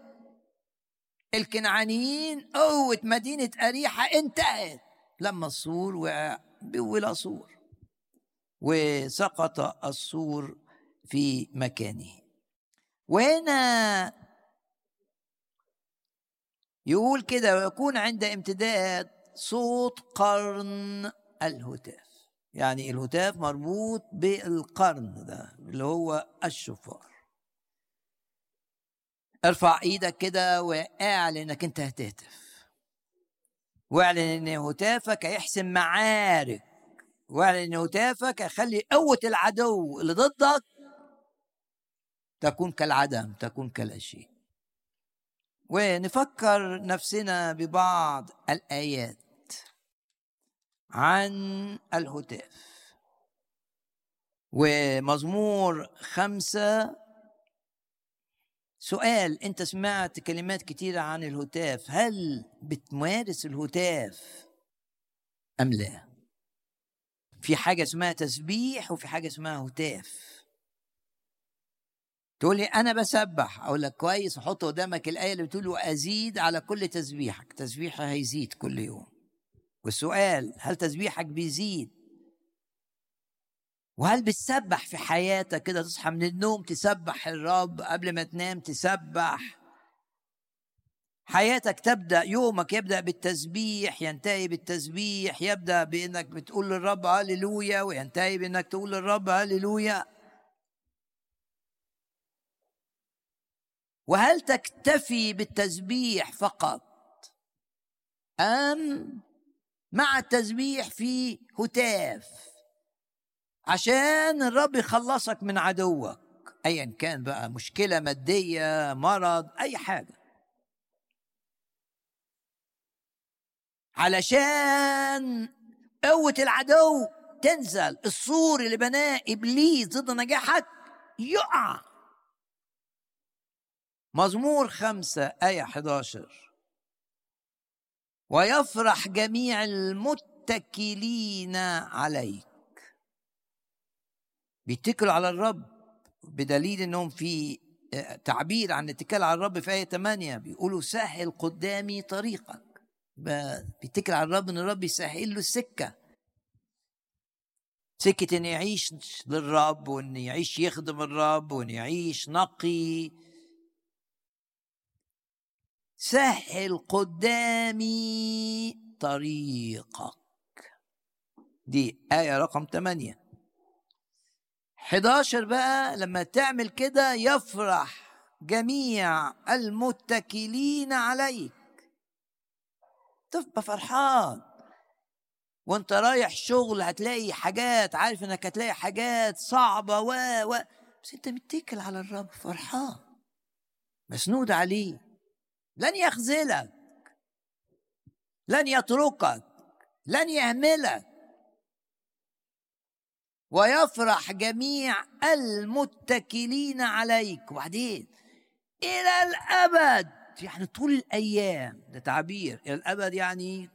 Speaker 1: الكنعانيين قوة مدينة أريحة انتهت. لما السور وقع بولا سور وسقط السور في مكانه. وهنا يقول كده ويكون عند امتداد صوت قرن الهتاف. يعني الهتاف مربوط بالقرن ده اللي هو الشفار. ارفع إيدك كده واعلن انك انت هتهتف. واعلن ان هتافك هيحسم معارك. واعلن ان هتافك هيخلي قوة العدو اللي ضدك تكون كالعدم تكون كلا شيء ونفكر نفسنا ببعض الآيات عن الهتاف. ومزمور خمسة سؤال أنت سمعت كلمات كتيرة عن الهتاف هل بتمارس الهتاف أم لا؟ في حاجة اسمها تسبيح وفي حاجة اسمها هتاف. تقول لي أنا بسبح أقول لك كويس أحط قدامك الآية اللي بتقول وأزيد على كل تسبيحك تسبيحي هيزيد كل يوم. والسؤال هل تسبيحك بيزيد؟ وهل بتسبح في حياتك كده؟ تصحى من النوم تسبح الرب قبل ما تنام تسبح. حياتك تبدأ يومك يبدأ بالتسبيح ينتهي بالتسبيح يبدأ بإنك بتقول للرب هللويا وينتهي بإنك تقول للرب هللويا. وهل تكتفي بالتسبيح فقط؟ أم مع التسبيح في هتاف؟ عشان الرب يخلصك من عدوك ايا كان بقى مشكلة مادية مرض أي حاجة. علشان قوة العدو تنزل السور اللي بناه إبليس ضد نجاحك يقع. مزمور خمسة آية 11 ويفرح جميع المتكلين عليك. بيتكلوا على الرب بدليل إنهم في آه، تعبير عن الاتكال على الرب في آية 8 بيقولوا سهل قدامي طريقك. بيتكل على الرب إن الرب يسهل له السكة. سكة إن يعيش للرب وإن يعيش يخدم الرب وإن يعيش نقي. سهل قدامي طريقك. دي آية رقم 8 11 بقى لما تعمل كده يفرح جميع المتكلين عليك. تبقى فرحان. وانت رايح شغل هتلاقي حاجات عارف انك هتلاقي حاجات صعبة و و. بس انت متكل على الرب فرحان. مسنود عليه. لن يخذلك. لن يتركك. لن يهملك. ويفرح جميع المتكلين عليك. وبعدين إلى الأبد يعني طول الأيام ده تعبير إلى الأبد يعني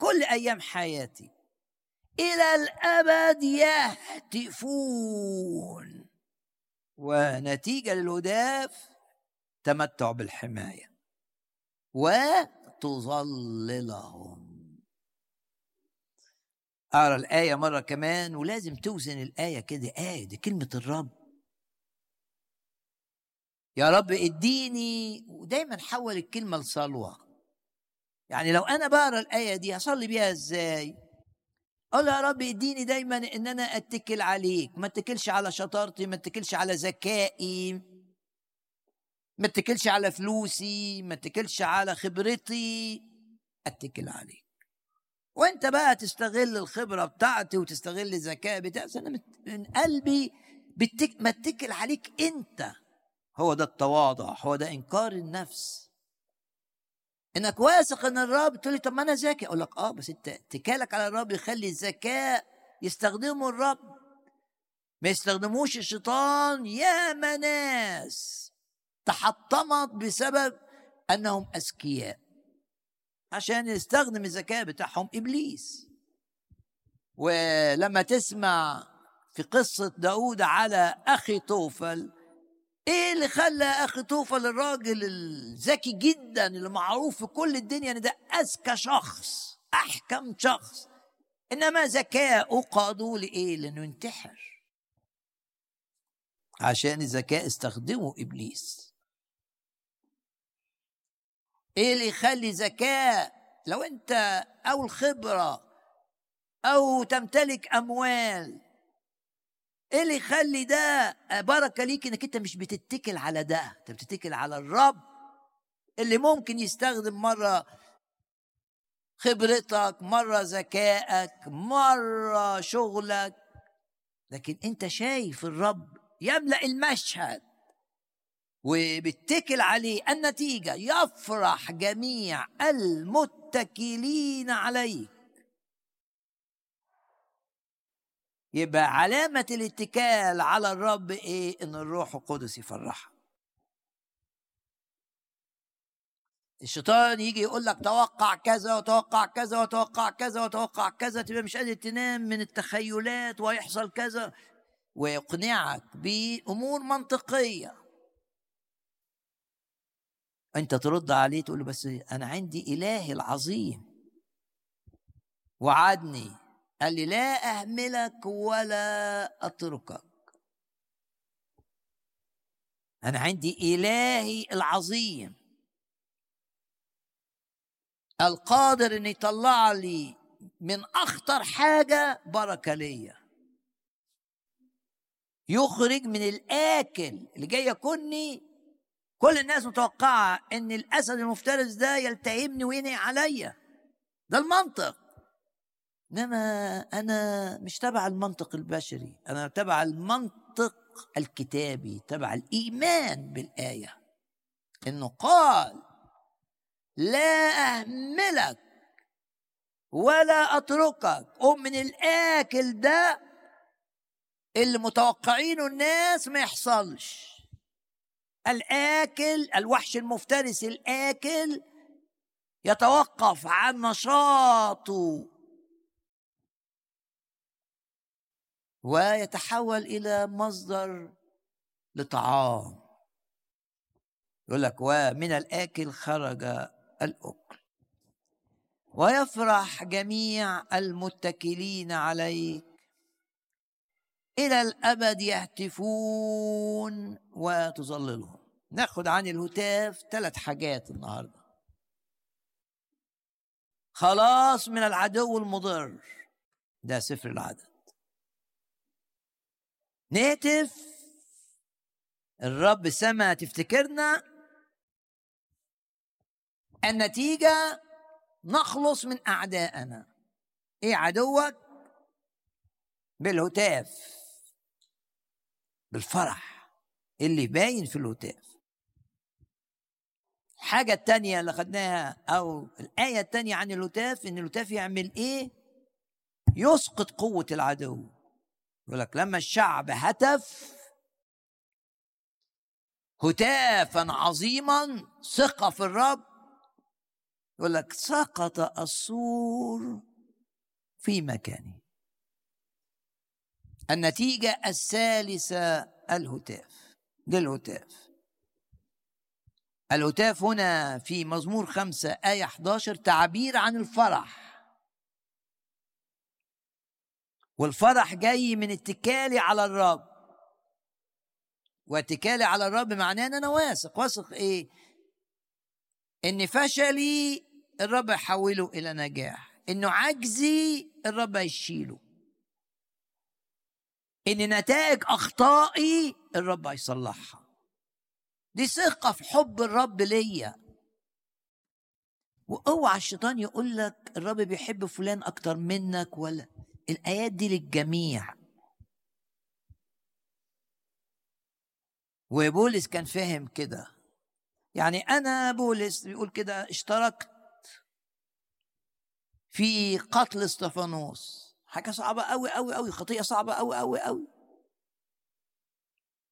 Speaker 1: كل أيام حياتي. إلى الأبد يهتفون. ونتيجة للهداف تمتع بالحماية. وتظللهم. أقرأ الآية مرة كمان ولازم توزن الآية كده آية دي كلمة الرب. يا رب اديني ودايما حول الكلمة لصلوة. يعني لو أنا بقرأ الآية دي هصلي بيها إزاي؟ أقول يا رب اديني دايما إن أنا أتكل عليك. ما اتكلش على شطارتي ما اتكلش على ذكائي. ما اتكلش على فلوسي ما اتكلش على خبرتي. أتكل عليك. وانت بقى تستغل الخبرة بتاعتي وتستغل الذكاء بتاعي أنا من قلبي بتك... ما اتكل عليك أنت. هو ده التواضع هو ده إنكار النفس. إنك واثق إن الرب تقول لي طب ما أنا ذكي. أقول لك آه بس أنت اتكالك على الرب يخلي الذكاء يستخدمه الرب. ما يستخدموش الشيطان. يا ناس تحطمت بسبب أنهم أذكياء. عشان يستخدم الذكاء بتاعهم إبليس. ولما تسمع في قصة داود على أخي طوفل إيه اللي خلى أخي طوفل الراجل الذكي جدا اللي معروف في كل الدنيا إن ده أذكى شخص أحكم شخص؟ إنما ذكاؤه قادوا لإيه؟ لإنه ينتحر. عشان الذكاء استخدمه إبليس. إيه اللي يخلي ذكاء؟ لو أنت أو الخبرة أو تمتلك أموال إيه اللي يخلي ده؟ بركة ليك إنك أنت مش بتتكل على ده أنت بتتكل على الرب اللي ممكن يستخدم مرة خبرتك مرة ذكائك مرة شغلك. لكن أنت شايف الرب يملأ المشهد. وبتكل عليه النتيجة يفرح جميع المتكلين عليه يبقى علامة الاتكال على الرب إيه؟ إن الروح القدس يفرحك. الشيطان يجي يقول لك توقع كذا وتوقع كذا وتوقع كذا وتوقع كذا تبقى مش قادر تنام من التخيلات ويحصل كذا ويقنعك بأمور منطقية أنت ترد عليه تقول له بس أنا عندي الهي العظيم. وعدني. قال لي لا أهملك ولا أتركك. أنا عندي إلهي العظيم. القادر إن يطلع لي من أخطر حاجة بركة ليا. يخرج من الآكل اللي جاي ياكلني كل الناس متوقعة إن الأسد المفترس ده يلتهمني وينهي عليا. ده المنطق. إنما أنا مش تبع المنطق البشري أنا تبع المنطق الكتابي تبع الإيمان بالآية. إنه قال لا أهملك ولا أتركك. قم من الآكل ده اللي متوقعينه الناس ما يحصلش. الآكل الوحش المفترس الآكل يتوقف عن نشاطه. ويتحول إلى مصدر لطعام. يقول لك ومن الآكل خرج الأكل. ويفرح جميع المتكلين عليك إلى الأبد يهتفون وتظللهم. ناخد عن الهتاف ثلاث حاجات النهارده. خلاص من العدو المضر. ده سفر العدد. نهتف. الرب سما تفتكرنا. النتيجة نخلص من أعدائنا إيه عدوك؟ بالهتاف. بالفرح اللي باين في الهتاف الحاجة التانية اللي خدناها أو الآية التانية عن الهتاف إن الهتاف يعمل إيه؟ يسقط قوة العدو. يقول لك لما الشعب هتف هتافا عظيما ثقة في الرب. يقول لك سقط السور في مكانه. النتيجة الثالثة الهتاف. ده الهتاف. الهتاف هنا في مزمور خمسة آية 11 تعبير عن الفرح. والفرح جاي من اتكالي على الرب. واتكالي على الرب معناه إن أنا واثق. واثق إيه؟ إن فشلي الرب يحوله إلى نجاح. إنه عجزي الرب يشيله. إن نتائج أخطائي الرب هيصلحها. دي ثقة في حب الرب ليا. وأوعى الشيطان يقول لك الرب بيحب فلان أكتر منك ولا. الآيات دي للجميع. وبولس كان فاهم كده. يعني أنا بولس بيقول كده اشتركت في قتل إستفانوس. حاجة صعبة قوي قوي قوي خطيه صعبة قوي قوي قوي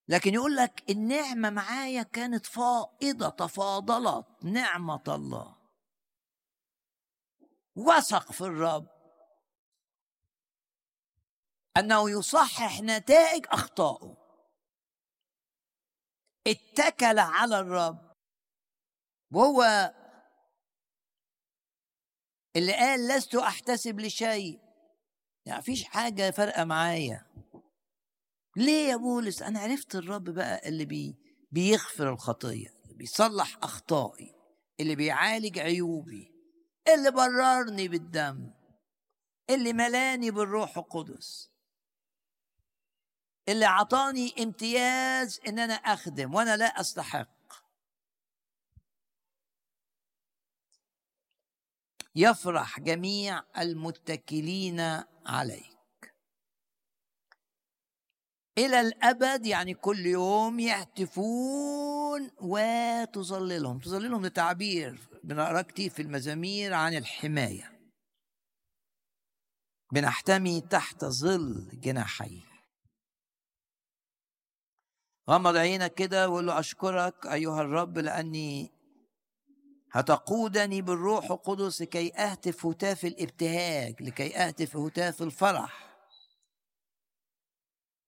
Speaker 1: لكن يقول لك النعمة معايا كانت فائضة تفاضلت نعمة الله. وثق في الرب. أنه يصحح نتائج أخطائه. اتكل على الرب. وهو اللي قال لست أحتسب لشيء. يعني فيش حاجة فارقة معايا. ليه يا بولس؟ أنا عرفت الرب بقى اللي بي بيغفر الخطية اللي بيصلح أخطائي اللي بيعالج عيوبي اللي بررني بالدم اللي ملاني بالروح القدس اللي عطاني امتياز إن أنا أخدم وأنا لا أستحق. يفرح جميع المتكلين عليك. إلى الأبد يعني كل يوم يهتفون وتظللهم. تظللهم ده تعبير بنقرا كتير في المزامير عن الحماية. بنحتمي تحت ظل جناحيه. غمض عينك كده وقول له أشكرك أيها الرب لأني هتقودني بالروح القدس لكي أهتف هتاف الابتهاج لكي أهتف هتاف الفرح.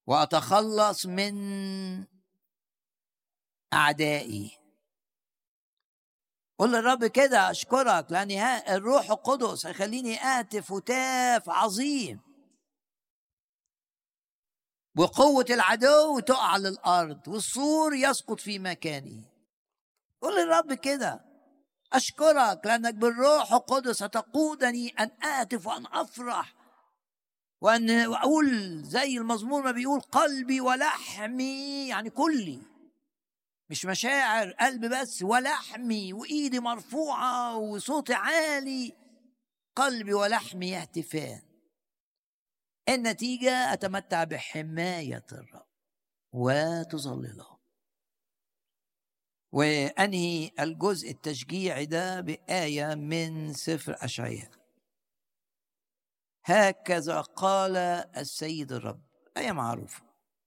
Speaker 1: وأتخلص من أعدائي. قول للرب كده أشكرك لأن الروح القدس هيخليني أهتف هتاف عظيم. وقوة العدو تقع على الأرض والسور يسقط في مكانه قول للرب كده. أشكرك لأنك بالروح القدس هتقودني أن أهتف وأن أفرح وأن أقول زي المزمور ما بيقول قلبي ولحمي يعني كلي. مش مشاعر قلب بس ولحمي وإيدي مرفوعة وصوتي عالي. قلبي ولحمي يهتفان النتيجة أتمتع بحماية الرب. وتظلله وأنهي الجزء التشجيعي ده بآية من سفر أشعياء. هكذا قال السيد الرب آية معروفة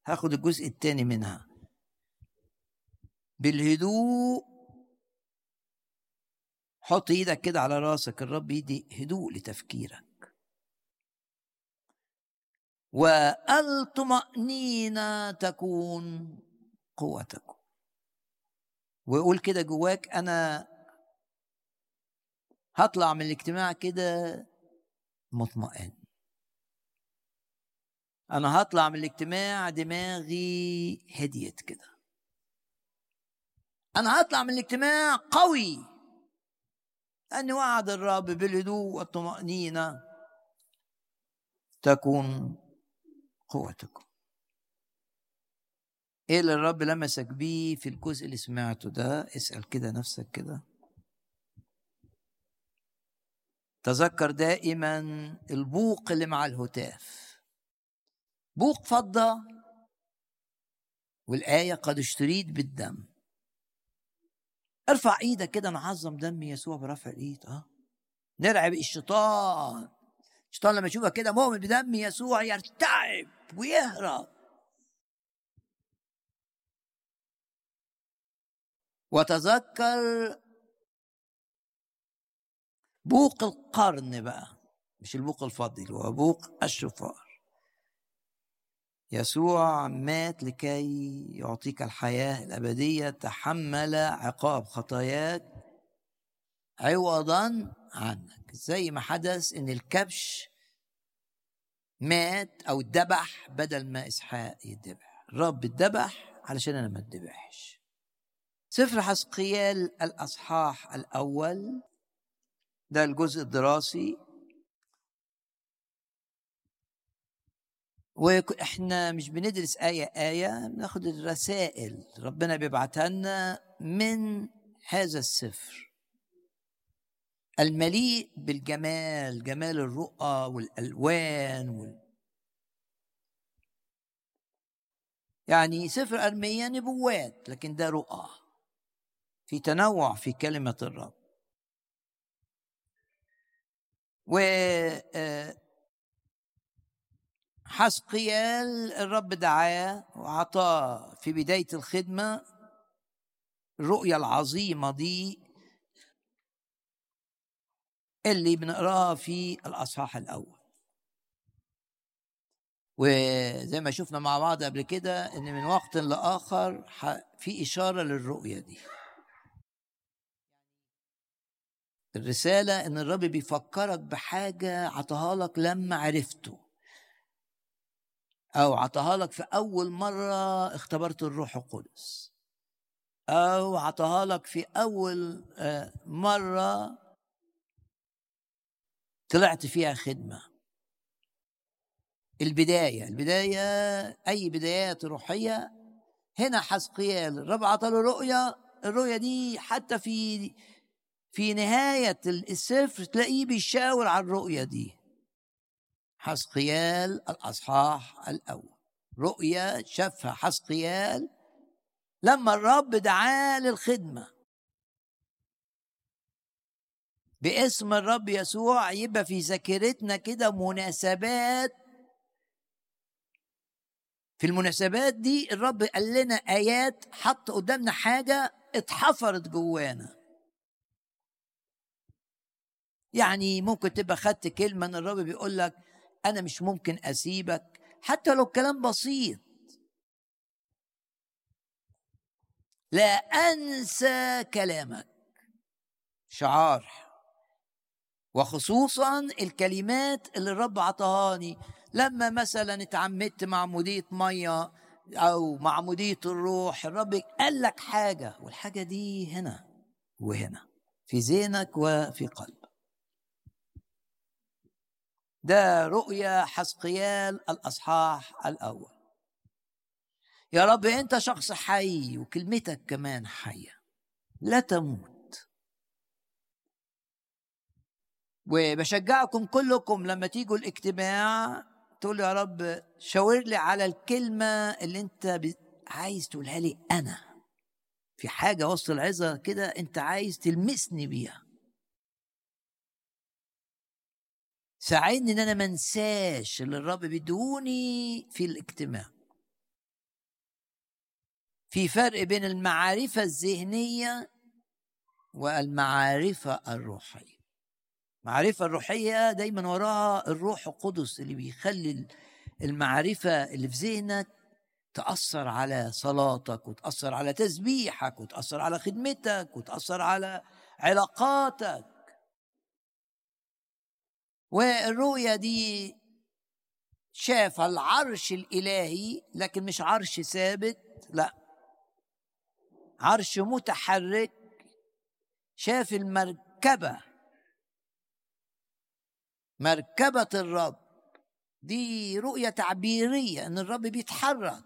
Speaker 1: هاخد الجزء الثاني منها. بالهدوء حط إيدك كده على راسك الرب يدي هدوء لتفكيرك. وألطمأنينة تكون قوتكم. ويقول كده جواك أنا هطلع من الاجتماع كده مطمئن. أنا هطلع من الاجتماع دماغي هديت كده. أنا هطلع من الاجتماع قوي. أن وعد الرب بالهدوء والطمأنينة تكون قوتكم. إيه اللي الرب لمسك بيه في الجزء اللي سمعته ده. اسأل كده نفسك كده. تذكر دائما البوق اللي مع الهتاف. بوق فضة والآية قد اشتريت بالدم. ارفع إيدك كده نعظم دم يسوع برفع الإيد. آه. نرعب الشيطان الشيطان لما يشوفك كده مؤمن بدم يسوع يرتعب ويهرب. وتذكر بوق القرن بقى. مش البوق الفضي هو بوق الشفار. يسوع مات لكي يعطيك الحياة الأبدية. تحمل عقاب خطاياك عوضا عنك. زي ما حدث إن الكبش مات أو اتذبح بدل ما إسحاق يتذبح. الرب اتذبح علشان أنا ما اتذبحش. سفر حسقيال الأصحاح الأول؟ ده الجزء الدراسي. وإحنا مش بندرس آية آية بناخد الرسائل. ربنا بيبعتها لنا من هذا السفر. المليء بالجمال جمال الرؤى والألوان وال... يعني سفر أرمية نبوات لكن ده رؤى. في تنوع في كلمة الرب. و آه، حسقيال الرب دعاه وعطاه في بداية الخدمة الرؤية العظيمة دي اللي بنقراها في الأصحاح الأول. وزي ما شفنا مع بعض قبل كده إن من وقت لآخر في إشارة للرؤية دي. الرسالة إن الرب بيفكرك بحاجة عطاها لك لما عرفته. أو عطاها لك في أول مرة اختبرت الروح القدس. أو عطاها لك في أول آه، مرة طلعت فيها خدمة. البداية البداية أي بدايات روحية. هنا حسقيال الرب عطى له رؤية الرؤية دي حتى في في نهاية السفر تلاقيه بيشاور على الرؤية دي. حسقيال الأصحاح الأول. رؤية شافها حسقيال لما الرب دعاه للخدمة. باسم الرب يسوع يبقى في ذاكرتنا كده مناسبات. في المناسبات دي الرب قال لنا آيات حط قدامنا حاجة اتحفرت جوانا. يعني ممكن تبقى خدت كلمة إن الرب بيقول لك أنا مش ممكن أسيبك. حتى لو كلام بسيط. لا أنسى كلامك. شعار. وخصوصا الكلمات اللي الرب عطاهاني. لما مثلا اتعمدت مع مدية مية أو مع مدية الروح الرب قال لك حاجة والحاجة دي هنا وهنا في ذهنك وفي قلبك. ده رؤيا حسقيال الأصحاح الأول. يا رب أنت شخص حي وكلمتك كمان حية لا تموت. وبشجعكم كلكم لما تيجوا الاجتماع تقول يا رب شاور لي على الكلمة اللي أنت عايز تقولها لي أنا. في حاجة وسط العظة كده أنت عايز تلمسني بيها. ساعدني إن أنا ما انساش اللي الرب بيدوني في الاجتماع. في فرق بين المعرفة الذهنية والمعرفة الروحية. المعرفة الروحية دايما وراها الروح القدس اللي بيخلي المعرفة اللي في ذهنك تأثر على صلاتك وتأثر على تسبيحك وتأثر على خدمتك وتأثر على علاقاتك. والرؤية دي شاف العرش الإلهي لكن مش عرش ثابت لا. عرش متحرك شاف المركبة. مركبة الرب. دي رؤية تعبيرية إن الرب بيتحرك.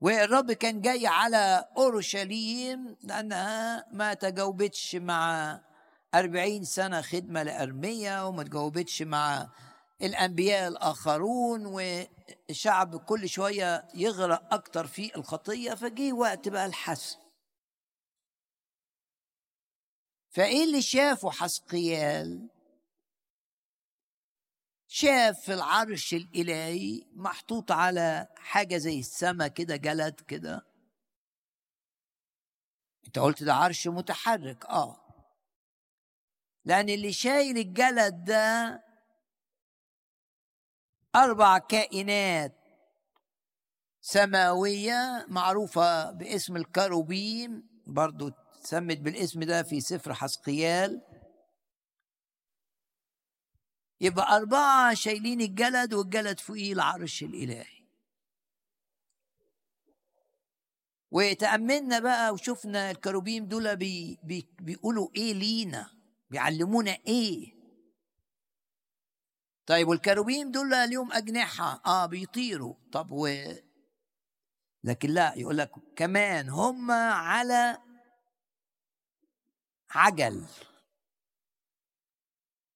Speaker 1: والرب كان جاي على أورشليم لأنها ما تجاوبتش مع أربعين سنة خدمة لأرمية وما تجاوبتش مع الأنبياء الآخرون والشعب كل شوية يغرق أكتر في الخطية فجي وقت بقى الحسم. فإيه اللي شافه حسقيال؟ شاف في العرش الإلهي محطوط على حاجة زي السما كده جلد كده. أنت قلت ده عرش متحرك آه. لأن اللي شايل الجلد ده أربع كائنات سماوية معروفة باسم الكروبيم برضو سمت بالاسم ده في سفر حسقيال. يبقى أربعة شايلين الجلد والجلد فوقيه العرش الإلهي. وتأملنا بقى وشفنا الكروبيم دول بي بي بيقولوا إيه لينا؟ بيعلمونا إيه؟ طيب والكروبيم دول اليوم أجنحة. آه بيطيروا. طب و لكن لا يقول لك كمان هم على عجل.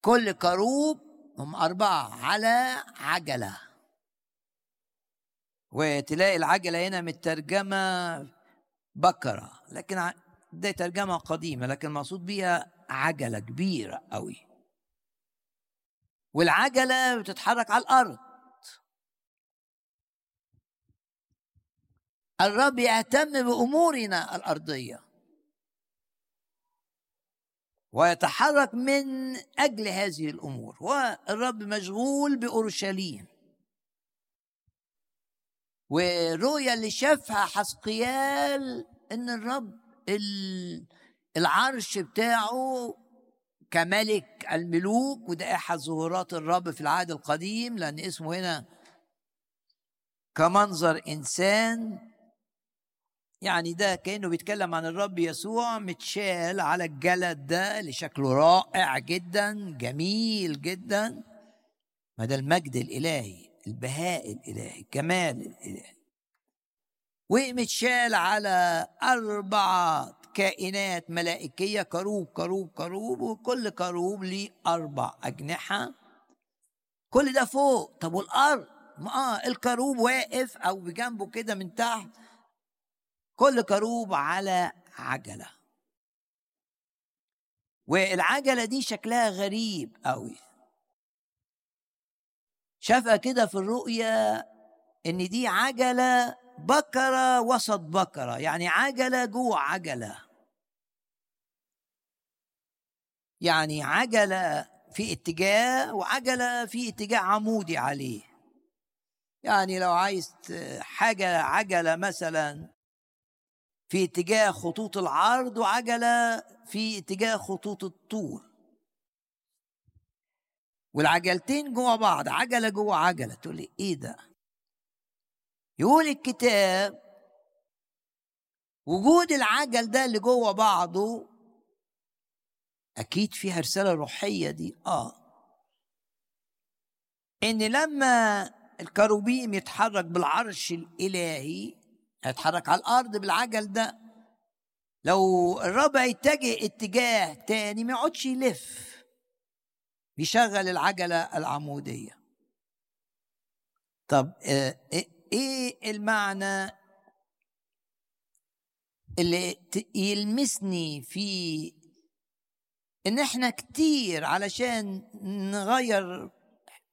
Speaker 1: كل كروب هم أربعة على عجلة. وتلاقي العجلة هنا مترجمة بكرة لكن دي ترجمة قديمة لكن المقصود بيها عجلة كبيرة قوي. والعجلة بتتحرك على الأرض. الرب يهتم بأمورنا الأرضية. ويتحرك من أجل هذه الأمور. والرب مشغول بأورشليم. والرؤيا اللي شافها حسقيال إن الرب العرش بتاعه كملك الملوك وده أحد ظهورات الرب في العهد القديم لأن اسمه هنا كمنظر إنسان. يعني ده كأنه بيتكلم عن الرب يسوع متشال على الجلد ده اللي شكله رائع جدا جميل جدا. ما ده المجد الإلهي البهاء الإلهي الجمال الإلهي. ومتشال على أربعة كائنات ملائكية كروب كروب كروب وكل كروب ليه أربع أجنحة. كل ده فوق. طب والأرض؟ ما آه الكروب واقف أو بجنبه كده من تحت. كل كروب على عجلة. والعجلة دي شكلها غريب قوي. شافها كده في الرؤيا إن دي عجلة بكرة وسط بكرة يعني عجلة جوه عجلة. يعني عجلة في اتجاه وعجلة في اتجاه عمودي عليه. يعني لو عايز حاجة عجلة مثلا في اتجاه خطوط العرض وعجلة في اتجاه خطوط الطول. والعجلتين جوا بعض عجلة جوا عجلة تقول لي إيه ده؟ يقول الكتاب وجود العجل ده اللي جوا بعضه أكيد فيها رسالة روحية دي آه. إن لما الكروبيم يتحرك بالعرش الإلهي هيتحرك على الأرض بالعجل ده لو الرب يتجه اتجاه تاني ما يقعدش يلف بيشغل العجلة العمودية. طب آه، إيه المعنى اللي يلمسني في إن إحنا كتير علشان نغير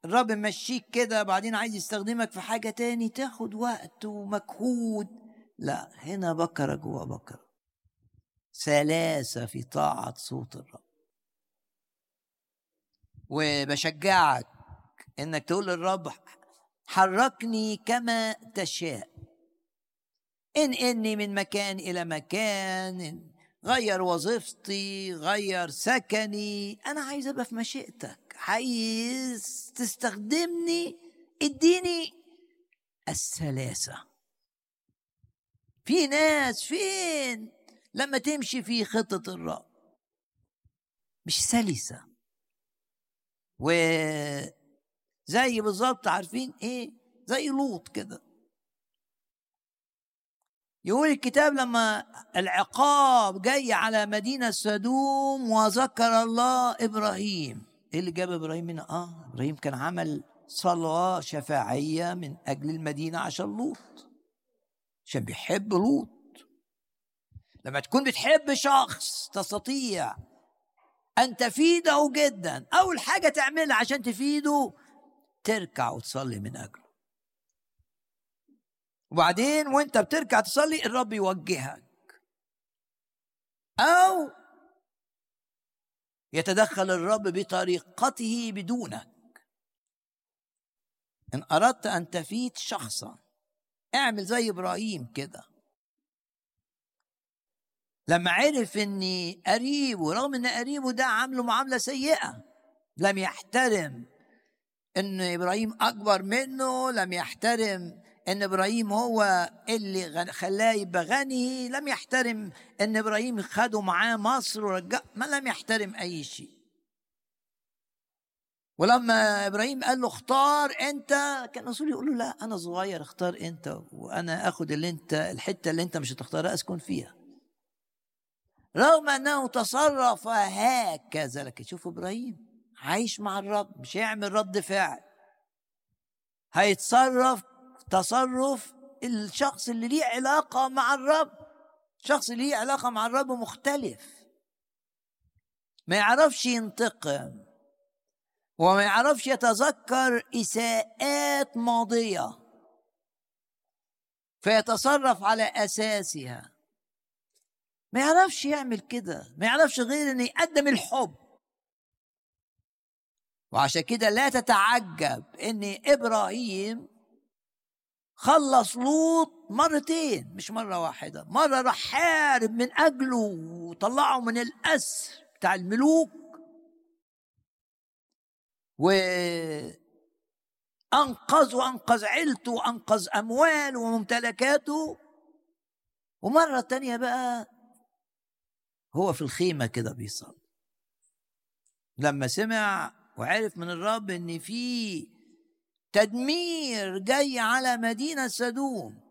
Speaker 1: الرب مشيك كده بعدين عايز يستخدمك في حاجة تاني تاخد وقت ومجهود. لا هنا بكرة جوا بكرة. سلاسة في طاعة صوت الرب. وبشجعك إنك تقول للرب حركني كما تشاء. إن إني من مكان إلى مكان غير وظيفتي غير سكني. أنا عايز أبقى في مشيئتك. عايز تستخدمني اديني السلاسة. في ناس فين؟ لما تمشي في خطة الرب. مش سلسة. وزي بالظبط عارفين إيه؟ زي لوط كده. يقول الكتاب لما العقاب جاي على مدينة سدوم وذكر الله إبراهيم. إيه اللي جاب إبراهيم هنا؟ آه إبراهيم كان عمل صلاة شفاعية من أجل المدينة عشان لوط. عشان بيحب لوط. لما تكون بتحب شخص تستطيع أن تفيده جدا أول حاجة تعملها عشان تفيده تركع وتصلي من أجله. وبعدين وانت بتركع تصلي الرب يوجهك. أو يتدخل الرب بطريقته بدونك. إن أردت أن تفيد شخصا اعمل زي إبراهيم كده. لما عرف ان قريبه رغم إن قريبه ده عامله معاملة سيئة لم يحترم ان إبراهيم أكبر منه لم يحترم إن إبراهيم هو اللي خلاه يبقى غني لم يحترم إن إبراهيم خده معاه مصر ورجع ما لم يحترم أي شيء. ولما إبراهيم قال له اختار أنت كان الرسول يقول له لا أنا صغير اختار أنت وأنا آخد اللي أنت الحتة اللي أنت مش هتختارها أسكن فيها. رغم أنه تصرف هكذا لكن شوف إبراهيم. عايش مع الرب مش هيعمل رد فعل. هيتصرف تصرف الشخص اللي ليه علاقة مع الرب. الشخص اللي ليه علاقة مع الرب مختلف. ما يعرفش ينتقم وما يعرفش يتذكر إساءات ماضية. فيتصرف على أساسها. ما يعرفش يعمل كده. ما يعرفش غير إن يقدم الحب. وعشان كده لا تتعجب إن إبراهيم خلص لوط مرتين مش مرة واحدة مرة راح حارب من أجله وطلعه من الأسر بتاع الملوك. وأنقذ وأنقذ عيلته وأنقذ أمواله وممتلكاته. ومرة تانية بقى هو في الخيمة كده بيصلي. لما سمع وعرف من الرب إن في تدمير جاي على مدينة سدوم.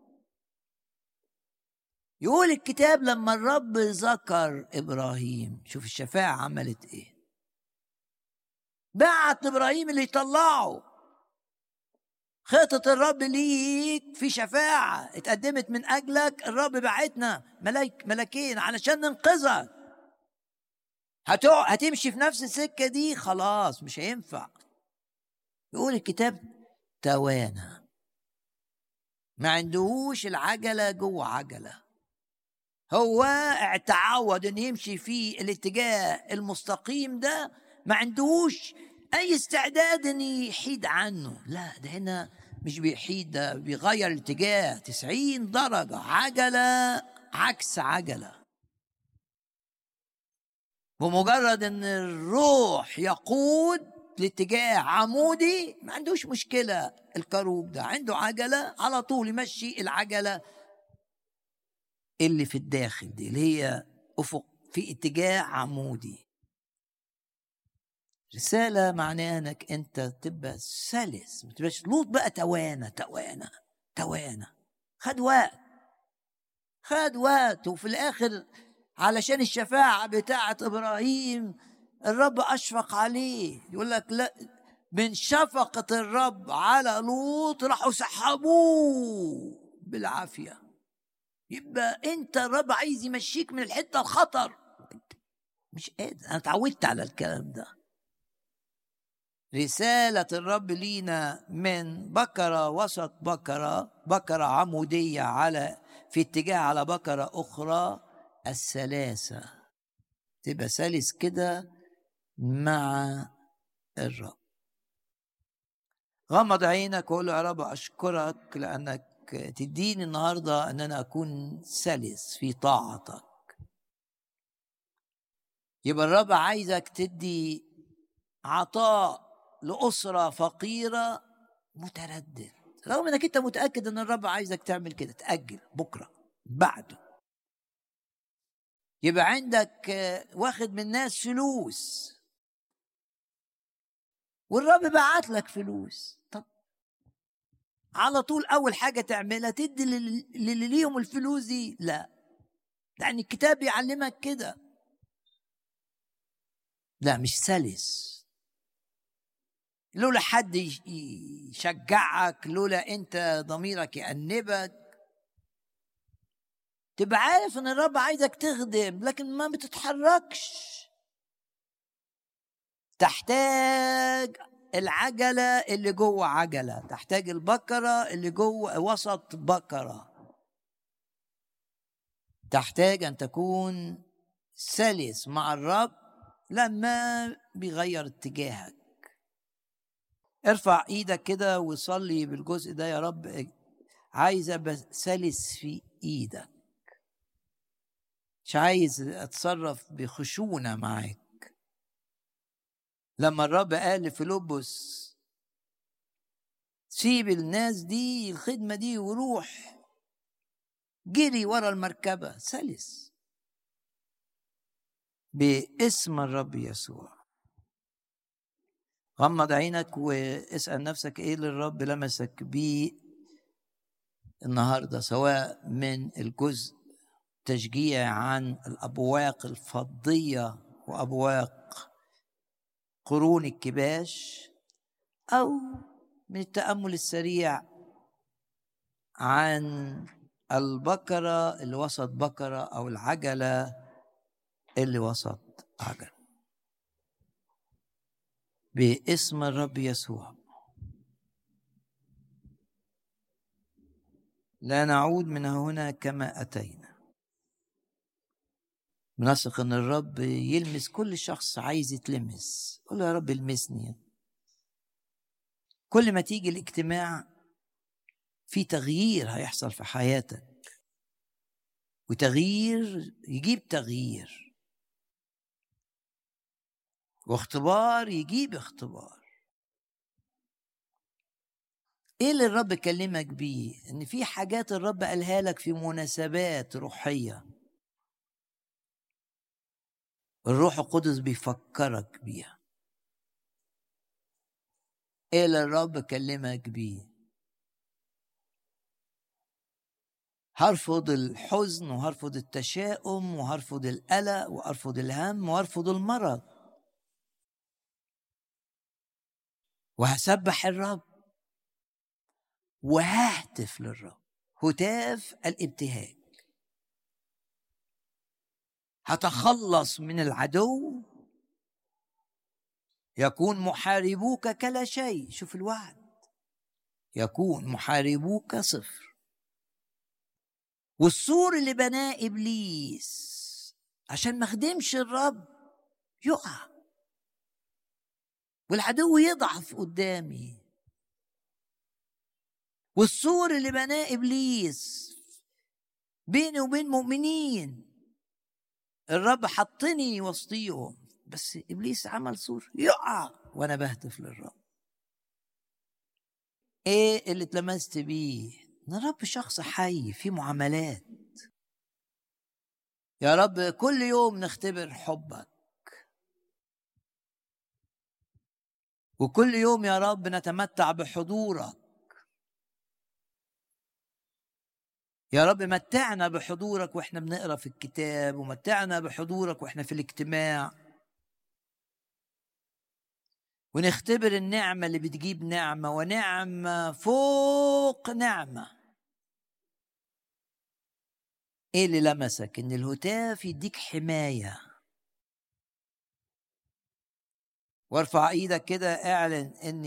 Speaker 1: يقول الكتاب لما الرب ذكر إبراهيم شوف الشفاعة عملت إيه. بعت إبراهيم اللي يطلعه خطة الرب ليك في شفاعة اتقدمت من أجلك الرب بعتنا ملاك ملاكين علشان ننقذك. هتمشي في نفس السكة دي خلاص مش هينفع. يقول الكتاب توانى. ما عندهوش العجلة جوه عجلة. هو اتعود إن يمشي في الاتجاه المستقيم ده ما عندهوش أي استعداد إن يحيد عنه. لا ده هنا مش بيحيد ده بيغير الاتجاه. 90 درجة عجلة عكس عجلة. بمجرد إن الروح يقود لاتجاه عمودي ما عندوش مشكلة. الكروب ده عنده عجلة على طول يمشي العجلة اللي في الداخل دي اللي هي أفق في اتجاه عمودي. رسالة معناها إنك أنت تبقى سلس ما تبقاش لوط بقى توانى توانى توانى خد وقت. خد وقت وفي الآخر علشان الشفاعة بتاعة إبراهيم الرب أشفق عليه. يقول لك لا من شفقة الرب على لوط راحوا سحبوه بالعافية. يبقى أنت الرب عايز يمشيك من الحتة الخطر. مش قادر. أنا اتعودت على الكلام ده. رسالة الرب لينا من بكرة وسط بكرة بكرة عمودية على في اتجاه على بكرة أخرى. السلاسة تبقى سلس كده مع الرب غمض عينك وقول يا رب أشكرك لأنك تديني النهاردة أن أنا أكون سلس في طاعتك. يبقى الرب عايزك تدي عطاء لأسرة فقيرة متردد رغم إنك أنت متأكد إن الرب عايزك تعمل كده تأجل بكرة بعده. يبقى عندك واخد من الناس فلوس. والرب بعت لك فلوس. طب على طول أول حاجة تعملها تدي للي ليهم الفلوس دي. لا. لأن الكتاب بيعلمك كده. لا مش سلس لولا حد يشجعك لولا أنت ضميرك يأنبك. تبقى عارف إن الرب عايزك تخدم لكن ما بتتحركش. تحتاج العجلة اللي جوه عجلة تحتاج البكرة اللي جوه وسط بكرة. تحتاج أن تكون سلس مع الرب لما بيغير اتجاهك. ارفع إيدك كده وصلي بالجزء ده يا رب. عايز أبقى سلس في إيدك. مش عايز أتصرف بخشونة معاك. لما الرب قال لفيلبس سيب الناس دي الخدمة دي وروح. جري ورا المركبة سلس. باسم الرب يسوع. غمض عينك واسأل نفسك إيه اللي الرب لمسك بيه النهارده سواء من الجزء تشجيع عن الأبواق الفضية وأبواق قرون الكباش أو من التأمل السريع عن البكرة اللي وسط بكرة أو العجلة اللي وسط عجلة. باسم الرب يسوع. لا نعود من هنا كما أتينا. بنثق إن الرب يلمس كل شخص عايز يتلمس. قول يا رب المسني. كل ما تيجي الاجتماع في تغيير هيحصل في حياتك. وتغيير يجيب تغيير. واختبار يجيب اختبار. إيه اللي الرب كلمك بيه؟ إن في حاجات الرب قالها لك في مناسبات روحية. الروح القدس بيفكرك بيها. إيه اللي الرب كلمك بيه. هرفض الحزن وهرفض التشاؤم وهرفض القلق وارفض الهم وارفض المرض؟ وهسبح الرب. وههتف للرب. هتاف الابتهاج. هتخلص من العدو يكون محاربوك كلا شيء. شوف الوعد. يكون محاربوك صفر. والسور اللي بناه إبليس عشان ما خدمش الرب يقع. والعدو يضعف قدامي. والسور اللي بناه إبليس بيني وبين مؤمنين الرب حطني وسطيهم. بس إبليس عمل سور يقع. وأنا بهتف للرب. إيه اللي اتلمست بيه؟ إن الرب شخص حي في معاملات. يا رب كل يوم نختبر حبك. وكل يوم يا رب نتمتع بحضورك. يا رب متعنا بحضورك وإحنا بنقرأ في الكتاب ومتعنا بحضورك وإحنا في الاجتماع. ونختبر النعمة اللي بتجيب نعمة ونعمة فوق نعمة. إيه اللي لمسك؟ إن الهتاف يديك حماية. وارفع إيدك كده اعلن ان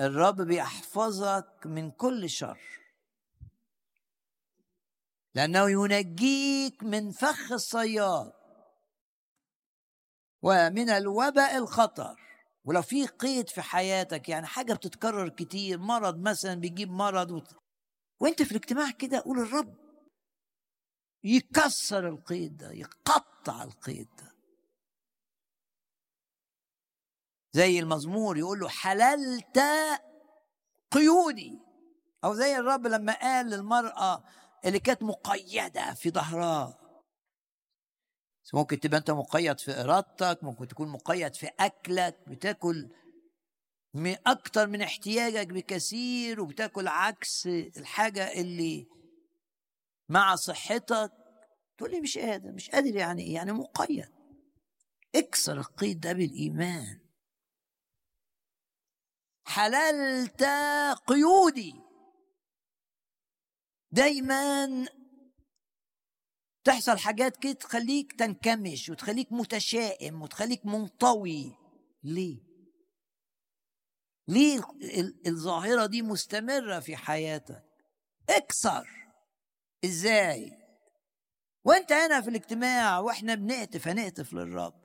Speaker 1: الرب بيحفظك من كل شر. لأنه ينجيك من فخ الصياد ومن الوباء الخطر. ولو في قيد في حياتك يعني حاجة بتتكرر كتير مرض مثلا بيجيب مرض وت... وأنت في الاجتماع كده قول الرب يكسر القيد ده يقطع القيد ده. زي المزمور يقول له حللت قيودي. أو زي الرب لما قال للمرأة اللي كانت مقيدة في ظهرها. ممكن تبقى أنت مقيد في إرادتك ممكن تكون مقيد في أكلك بتاكل أكتر من احتياجك بكثير وبتاكل عكس الحاجة اللي مع صحتك. تقول لي مش قادر مش قادر يعني إيه؟ يعني مقيد. اكسر القيد ده بالإيمان. حللت قيودي. دايما تحصل حاجات كده تخليك تنكمش وتخليك متشائم وتخليك منطوي. ليه؟ ليه الظاهرة دي مستمرة في حياتك؟ اكسر. إزاي؟ وانت هنا في الاجتماع وإحنا بنهتف هنهتف للرب.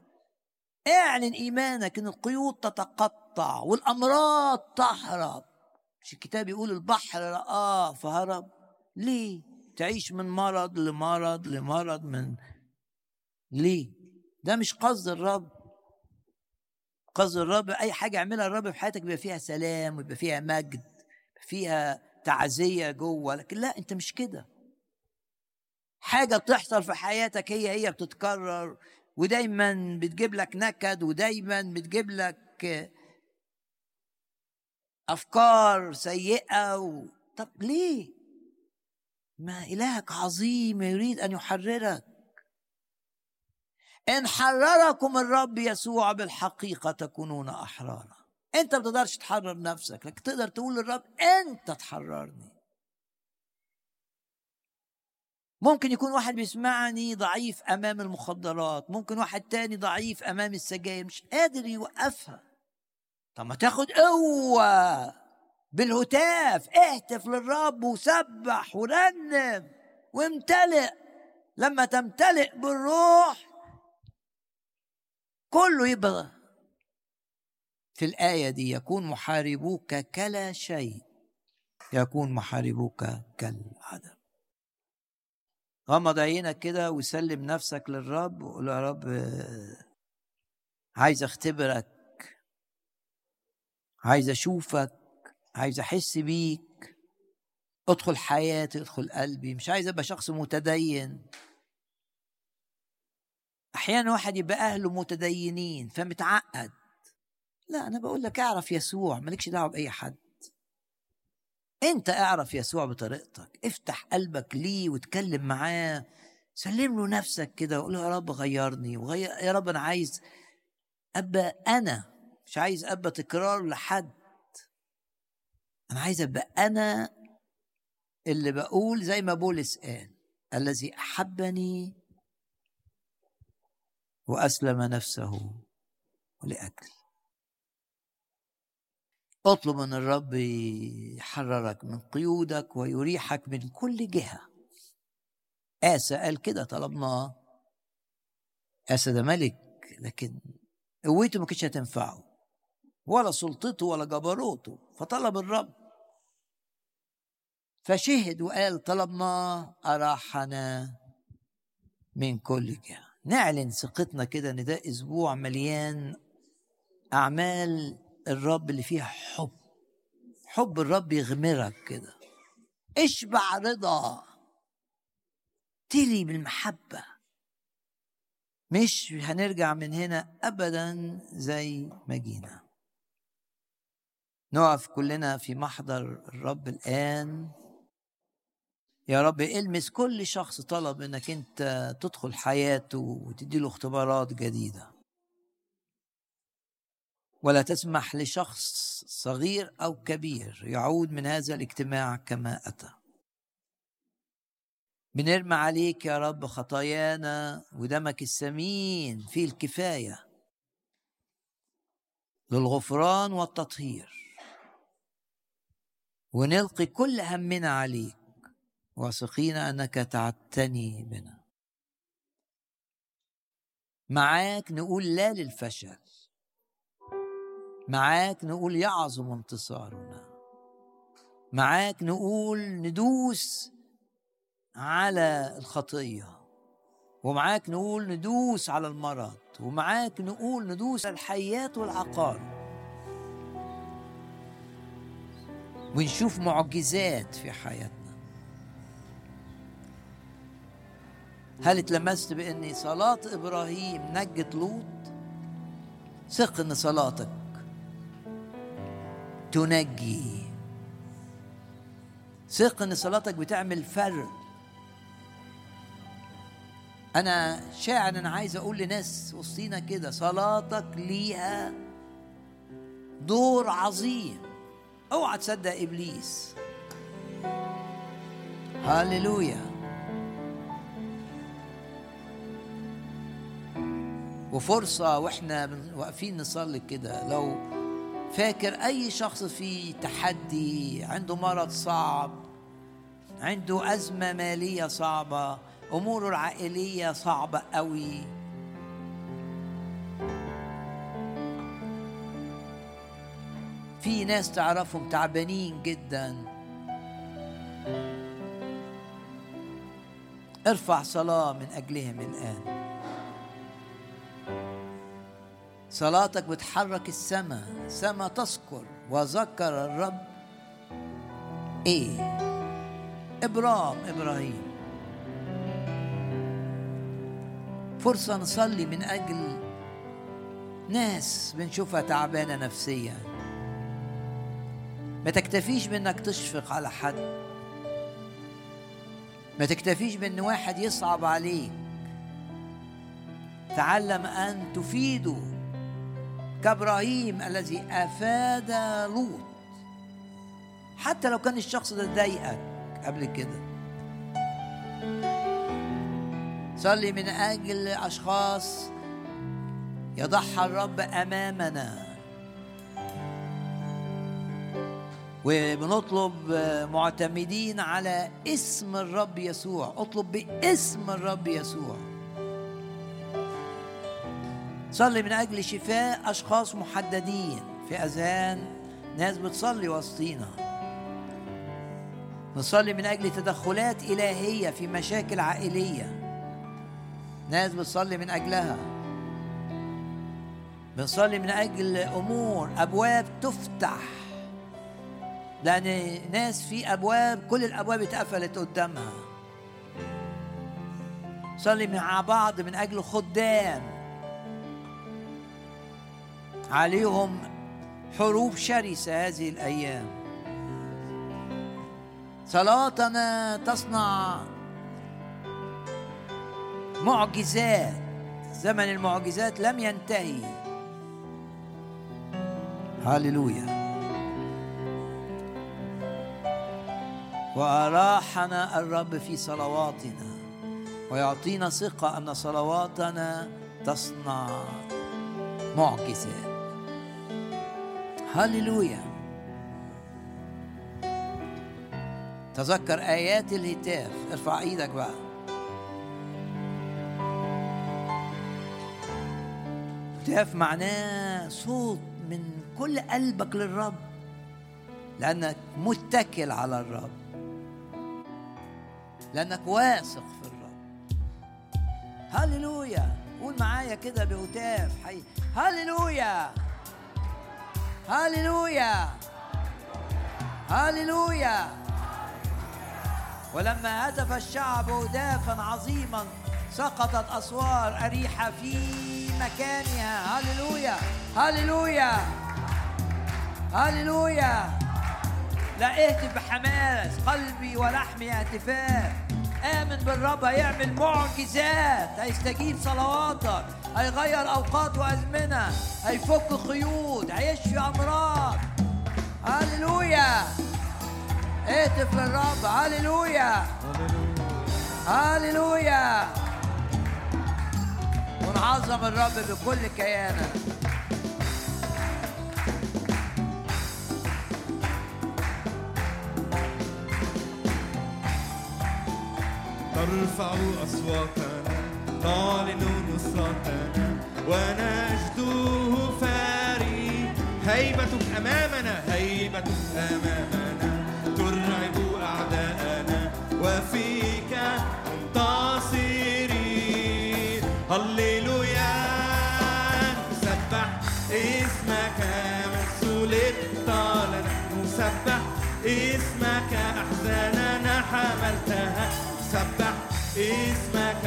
Speaker 1: اعلن إيمانك إن القيود تتقطع والأمراض تهرب. مش الكتاب يقول البحر رآه فهرب؟ ليه؟ تعيش من مرض لمرض لمرض من ليه؟ ده مش قصد الرب. قصد الرب أي حاجة يعملها الرب في حياتك بيبقى فيها سلام ويبقى فيها مجد فيها تعزية جوه. لكن لا أنت مش كده. حاجة بتحصل في حياتك هي هي بتتكرر ودايما بتجيب لك نكد ودايما بتجيب لك أفكار سيئة و... طب ليه؟ ما إلهك عظيم يريد أن يحررك. إن حرركم الرب يسوع بالحقيقة تكونون أحرارا. أنت ما تقدرش تحرر نفسك لكن تقدر تقول للرب أنت تحررني. ممكن يكون واحد بيسمعني ضعيف أمام المخدرات ممكن واحد تاني ضعيف أمام السجاير مش قادر يوقفها. طب ما تاخد قوة. بالهتاف اهتف للرب وسبح ورنم وامتلئ. لما تمتلئ بالروح كله يبقى في الآية دي يكون محاربوك كلا شيء يكون محاربوك كالعدم. غمض عينك كده وسلم نفسك للرب وقول يا رب عايز اختبرك عايز اشوفك عايز أحس بيك. ادخل حياتي ادخل قلبي. مش عايز أبقى شخص متدين. أحيانا واحد يبقى أهله متدينين فمتعقد. لا أنا بقول لك أعرف يسوع. مالكش دعوة بأي حد. أنت أعرف يسوع بطريقتك. افتح قلبك ليه وتكلم معاه. سلم له نفسك كده وقول يا رب غيرني. وغير يا رب أنا عايز أبقى أنا. مش عايز أبقى تكرار لحد. أنا عايز أبقى أنا اللي بقول زي ما بولس قال الذي أحبني وأسلم نفسه لأجلي. اطلب من الرب يحررك من قيودك ويريحك من كل جهة. آسى قال كده طلبناه آسى ده ملك لكن قوته ما كانتش هتنفعه. ولا سلطته ولا جبروته فطلب الرب. فشهد وقال طلبناه أراحنا من كل جهة. نعلن ثقتنا كده إن ده أسبوع مليان أعمال الرب اللي فيها حب. حب الرب يغمرك كده. اشبع رضا. تلي بالمحبة. مش هنرجع من هنا أبدا زي ما جينا. نقف كلنا في محضر الرب الآن. يا رب المس كل شخص طلب إنك أنت تدخل حياته وتديله اختبارات جديدة. ولا تسمح لشخص صغير أو كبير يعود من هذا الاجتماع كما أتى. بنرمي عليك يا رب خطايانا ودمك الثمين فيه الكفاية للغفران والتطهير. ونلقي كل همنا عليك. واثقين أنك تعتني بنا. معاك نقول لا للفشل. معاك نقول يعظم انتصارنا. معاك نقول ندوس على الخطية. ومعاك نقول ندوس على المرض. ومعاك نقول ندوس على الحيات والعقارب. ونشوف معجزات في حياتنا. هل اتلمست بان صلاة إبراهيم نجت لوط؟ ثق إن صلاتك تنجي. ثق إن صلاتك بتعمل فرق. أنا شاعر أنا عايز أقول لناس وسطينا كده صلاتك ليها دور عظيم. أوعى تصدق إبليس. هللويا وفرصة وإحنا واقفين نصلي كده. لو فاكر أي شخص في تحدي عنده مرض صعب عنده أزمة مالية صعبة أموره العائلية صعبة قوي في ناس تعرفهم تعبانين جدا. ارفع صلاة من أجلهم الآن. صلاتك بتحرك السماء. السماء تذكر. وذكر الرب إيه؟ إبرام إبراهيم. فرصة نصلي من أجل ناس بنشوفها تعبانة نفسيا. ما تكتفيش بإنك تشفق على حد. ما تكتفيش بإن واحد يصعب عليك. تعلم أن تفيده كإبراهيم الذي أفاد لوط. حتى لو كان الشخص ده ضايقك قبل كده. صلي من أجل أشخاص يضحى الرب أمامنا. وبنطلب معتمدين على اسم الرب يسوع. اطلب باسم الرب يسوع. صلي من أجل شفاء أشخاص محددين في أذهان ناس بتصلي وسطينا. نصلي من أجل تدخلات إلهية في مشاكل عائلية. ناس بتصلي من أجلها. بنصلي من أجل أمور أبواب تفتح. لأن ناس في أبواب كل الأبواب اتقفلت قدامها. صلي مع بعض من أجل خدام. عليهم حروب شرسة هذه الأيام. صلاتنا تصنع معجزات. زمن المعجزات لم ينتهي. هللويا. وأراحنا الرب في صلواتنا ويعطينا ثقة أن صلواتنا تصنع معجزات هللويا. تذكر آيات الهتاف. ارفع إيدك بقى. هتاف معناه صوت من كل قلبك للرب لأنك متكل على الرب. لأنك واثق في الرب. هللويا. قول معايا كده بهتاف. حي. هللويا. هللويا. هللويا. ولما هتف الشعب هتافا عظيما سقطت أسوار أريحة في مكانها. هللويا. هللويا. هللويا. لا اهتف بحماس قلبي ولحمي اهتفاء آمن بالرب هيعمل معجزات هيستجيب صلواتك هيغير أوقات وأزمنة هيفك قيود هيشفي أمراض. هللويا! اهتف للرب هللويا! هللويا! ونعظم الرب بكل كيانك.
Speaker 2: نرفع أصواتنا نعلن نصرتنا ونجده فاري هيبتك أمامنا هيبتك أمامنا. ترعب أعداءنا وفيك منتصرين هللويا نسبح اسمك من سلبت لنا نسبح اسمك أحزاننا حملتها. نسبح اسمك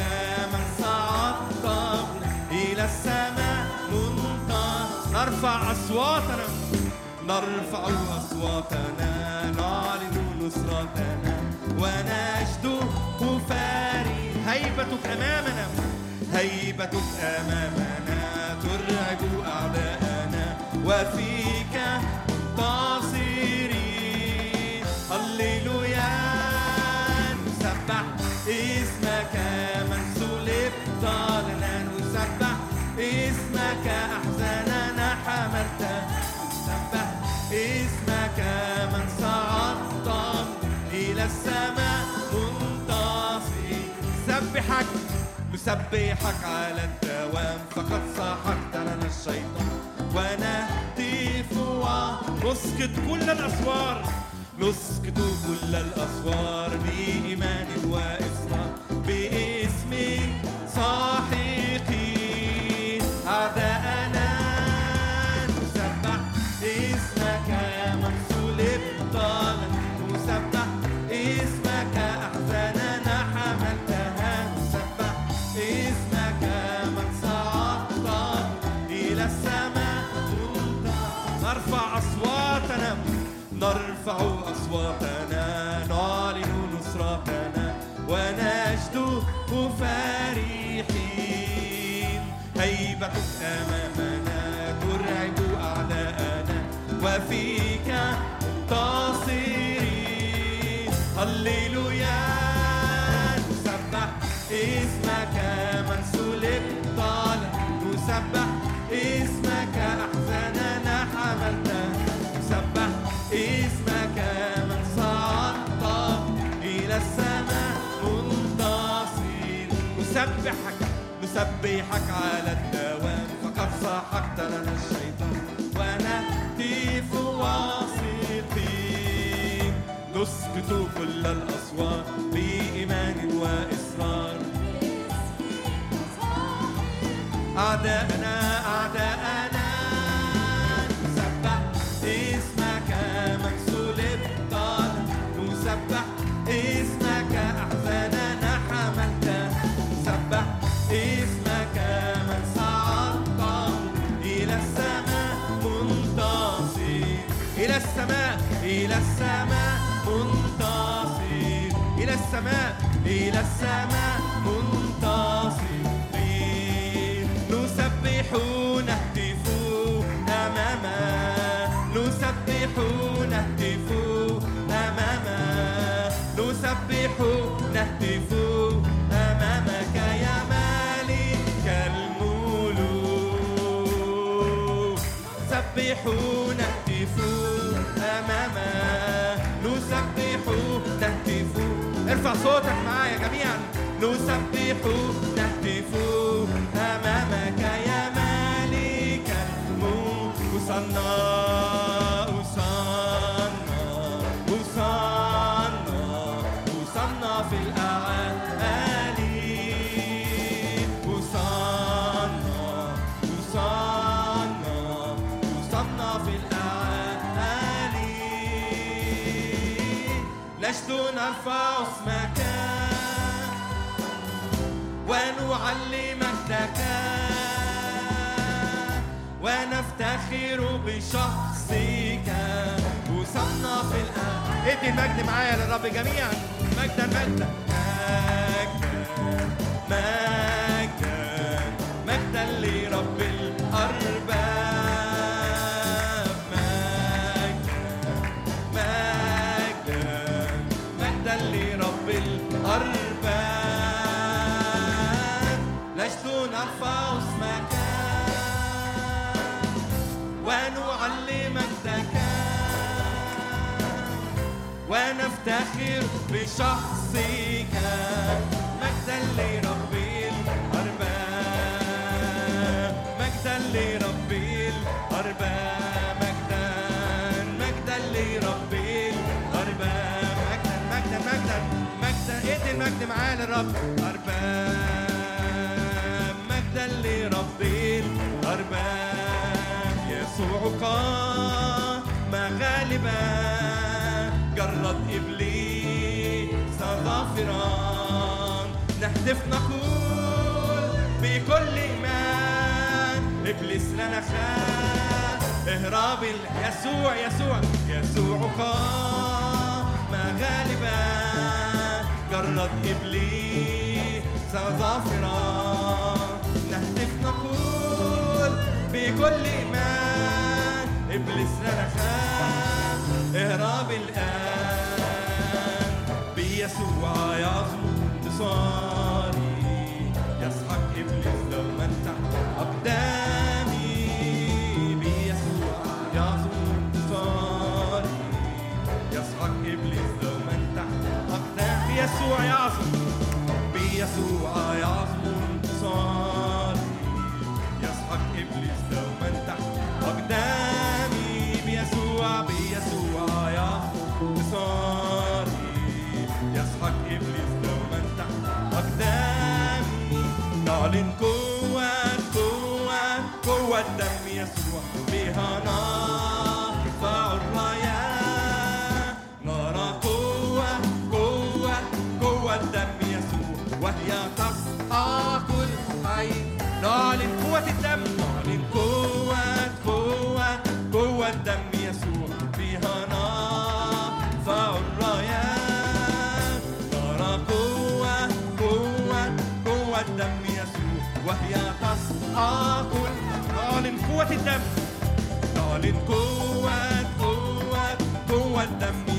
Speaker 2: من صعدت إلى السماء منتصر نرفع أصواتنا نرفع أصواتنا نعلن نصرتنا ونجده فاري هيبتك أمامنا نسبحك نسبحك على الدوام. فقد سحقت لنا الشيطان. ونهتف ونسقط كل الأسوار. نسقط كل الأسوار. بإيمان وإصرار نرفع نسبحك على الدوام فقد سحقت لنا الشيطان. ونهتف واثقين نسكت كل الأصوات بإيمان وإصرار. أعداءنا السماء إلى السماء منتصرين. نسبح نهتف أماما. نسبح نهتف أماما. نسبح نهتف أمامك يا مالك الملوك. سبحوا صوتك معايا جميعا. نسبح نهتف أمامك يا مالك الملك المجد معايا للرب جميعا. مجدا مجدا. ونفتخر بشخصك مجدا لرب الأرباب. مجدا لرب الأرباب. مجدا مجدا لرب الأرباب. مجدا مجدا مجدا مجدا. ادي المجد معاه للرب. أرباب. مجدا لرب الأرباب. يسوع قام غالبا جرد إبليس ظافرا نهتف نقول بكل إيمان إبليس لنا خان اهرب يسوع يسوع يسوع قام. غالبا. جرد إبليس ظافرا نهتف نقول بكل إيمان إبليس لنا خان بيسوع يعظم انتصاري يسحق إبليس لو من تحت أقدامي بيسوع يعظم انتصاري يسحق إبليس لو من تحت أقدامي بيسوع يعظم الدم. أعلن قوة قوة قوة الدم يسوع فيها نار. فار الرايات ترى قوة قوة قوة الدم يسوع وهي تصحى قوة أعلن قوة الدم. أعلن قوة قوة قوة الدم يسوع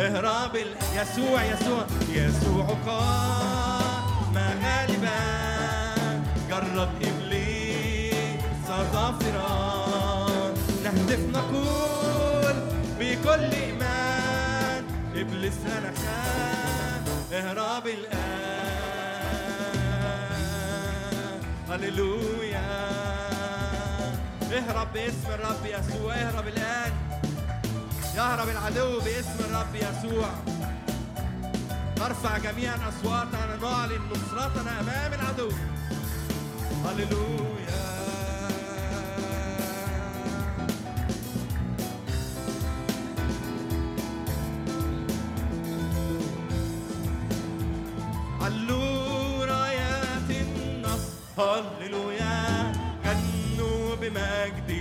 Speaker 2: اهرب يسوع يسوع يسوع قام غالبا جرب إبليس ظافرا نهتف نقول بكل إيمان إبليس لا اهرب الآن. هللويا. إهرب باسم الرب يسوع إهرب الآن. نهرب العدو باسم الرب يسوع. نرفع جميعا أصواتنا نعلن نصرتنا أمام العدو. هللويا. هللويا. غنوا بمجد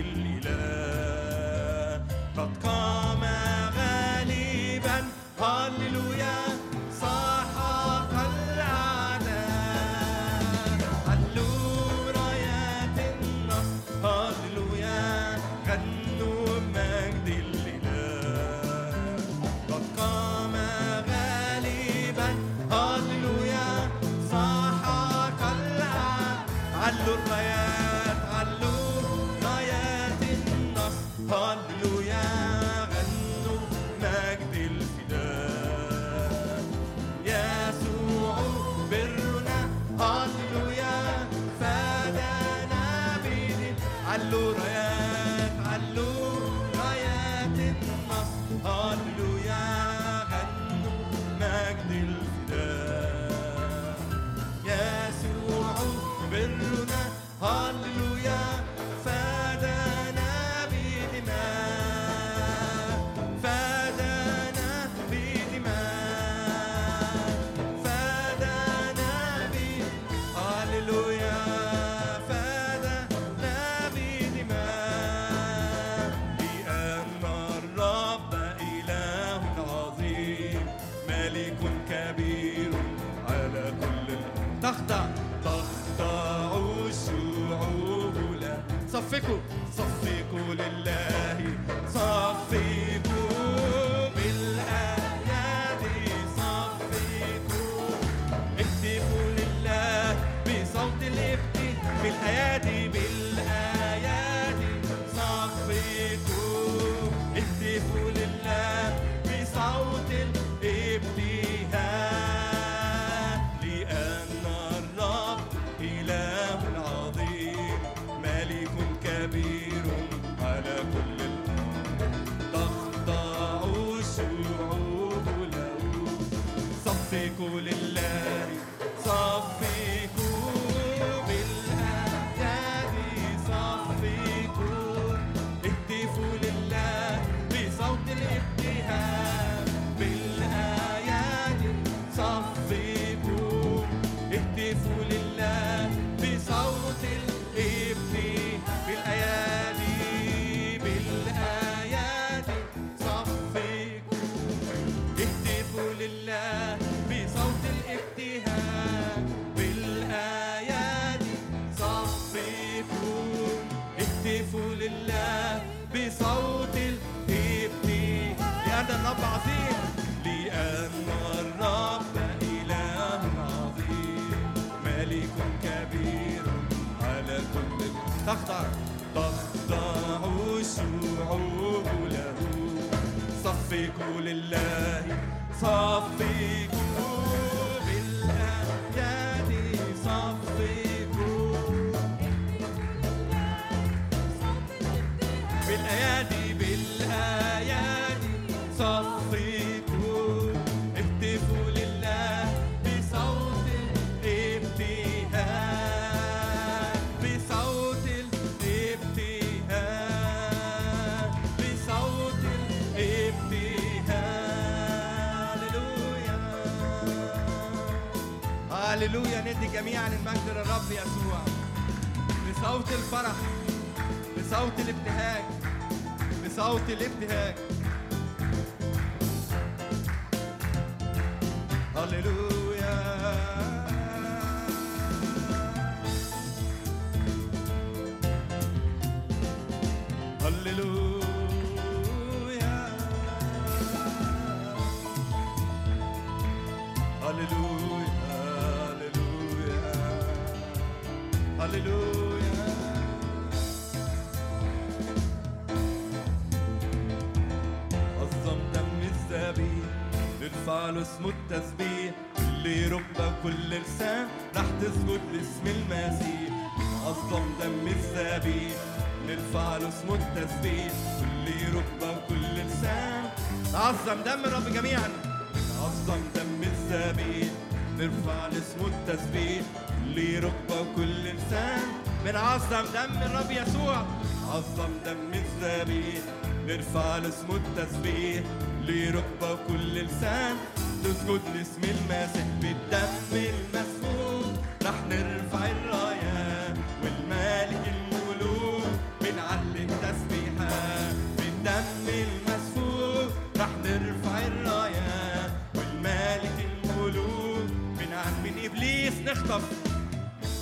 Speaker 2: بنعظم دم الرب يسوع. عظم دم الذبيح نرفع لاسمه التسبيح لركبة وكل لسان. نسجد لاسم المسيح بالدم المسفوك رح نرفع الراية والمالك الملوك بنعلي التسبيحة بالدم المسفوك رح نرفع الراية والمالك الملوك بنعلي من إبليس. نخطف.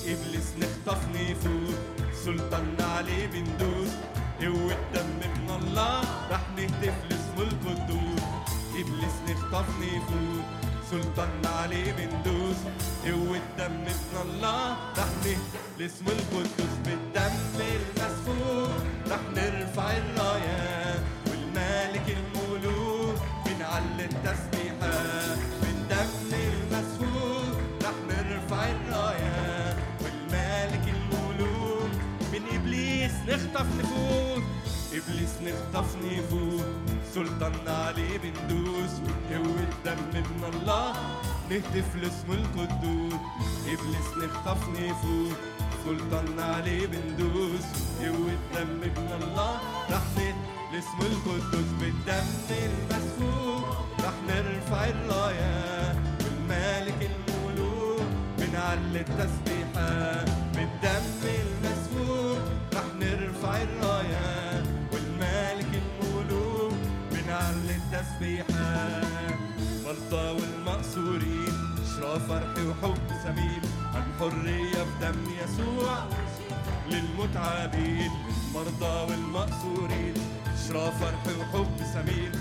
Speaker 2: إبليس نخطف نفوت سلطان عليه بندوس هو الدم من الله رح نهتف لاسمه القدوس. إبليس نخطف نفوت سلطان عليه بندوس هو الدم من الله رح نهتف لاسمه القدوس. بالدم المسفوك رح نرفع الرايات والمالك الملوك بنعلي التسبيحة نخطف نفوت إبليس نخطف نفوت سلطان عليه بندوس هو الدم من الله. نهتف لاسمه القدوس إبليس نخطف نفوت سلطان عليه بندوس هو الدم من الله. رح لاسمه القدوس بالدم المسفوك رح نرفع الرايات والمالك الملوك. بنعلي التسبيحة بالدم التسبيحة مرضى والمقصورين إشراف فرح وحب سمين. عن حرية بدم يسوع للمتعبين. المرضى والمقصورين إشراف فرح وحب سمين.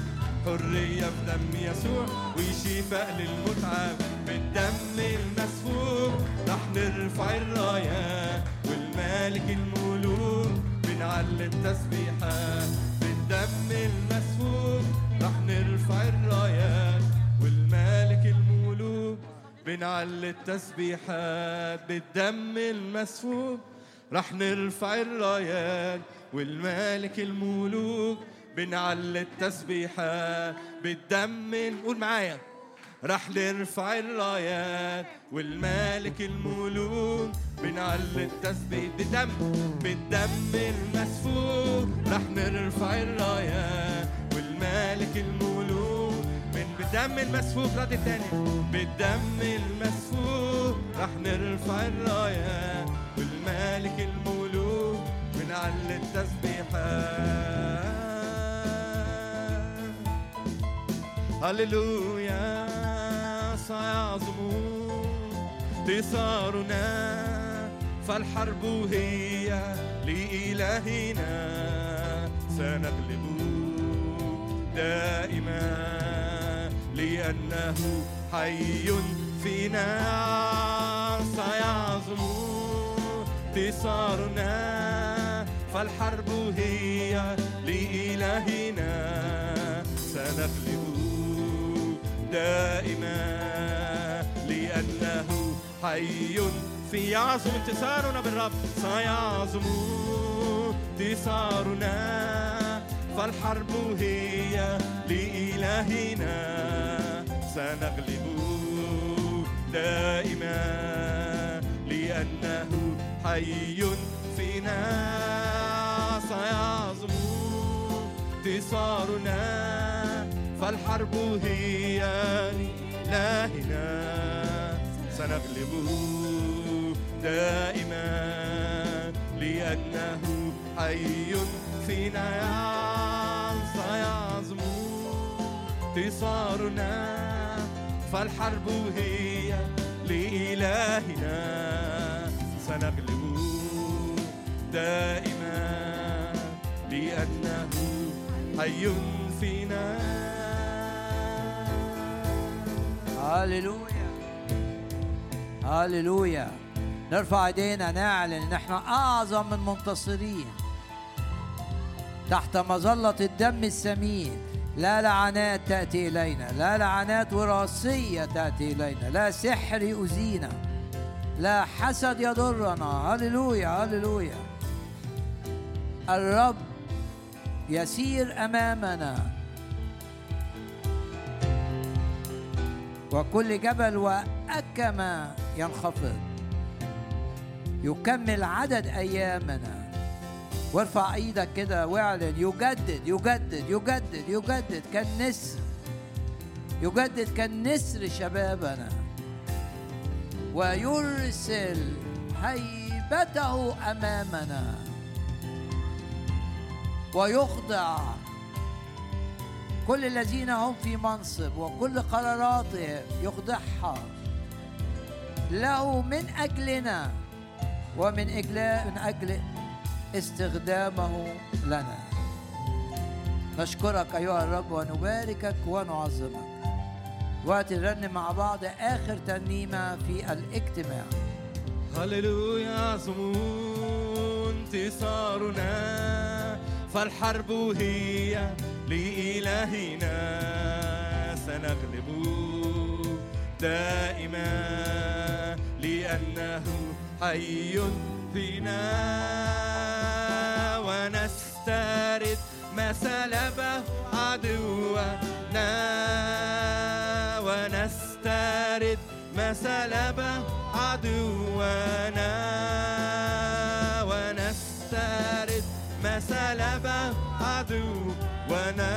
Speaker 2: حرية بدم يسوع وشفاء للمتعب. بالدم المسفوك رح نرفع الرايات والمالك الملوك بنعلي التسبيحة. بالدم المسفوك رح نرفع الرايات والمالك الملوك. بنعلي التسبيحات بالدم المسفوك رح نرفع الرايات والمالك الملوك. بنعلي التسبيحات بالدم نقول معايا. رح نرفع الرايات والمالك الملوك بنعلي التسبيح بالدم بالدم المسفوك رح نرفع الرايات والمالك الملوك من بالدم المسفوك رد تاني. بالدم المسفوك رح نرفع الرايات والمالك الملوك بنعلي التسبيحات هللويا. سيعظم انتصارنا فالحرب هي لإلهنا. سنغلب دائما لأنه حي فينا. سيعظم انتصارنا فالحرب هي لإلهنا. سنغلب دائما لأنه حي في يعظم انتصارنا بالرب. سيعظم انتصارنا. فالحرب هي لإلهنا. سنغلب دائما لأنه حي فينا. سيعظم انتصارنا. فالحرب هي لإلهنا سنغلب دائما لأنه حي فينا سيعظم انتصارنا. فالحرب هي لإلهنا سنغلب دائما لأنه حي فينا.
Speaker 1: هاليلويا. هاليلويا. نرفع ايدينا نعلن ان إحنا اعظم من منتصرين تحت مظلة الدم الثمين لا لعنات تأتي إلينا. لا لعنات وراثية تأتي إلينا. لا سحر يؤذينا. لا حسد يضرنا. هللويا هللويا الرب يسير أمامنا. وكل جبل وأكما ينخفض. يكمل عدد أيامنا. وارفع إيدك كده واعلن. يجدد يجدد يجدد يجدد كالنسر. يجدد كالنسر شبابنا. ويرسل هيبته أمامنا. ويخضع كل الذين هم في منصب وكل قراراتهم يخضعها. له من أجلنا ومن أجل من أجل استخدامه لنا. نشكرك أيها الرب ونباركك ونعظمك. وقت نرنم مع بعض آخر ترنيمة في الاجتماع.
Speaker 2: هللويا عظم انتصارنا. فالحرب هي لإلهنا سنغلب دائما لأنه حي فينا. ونسترد ما سلبه عدونا ونسترد ما سلبه عدونا سلب عدونا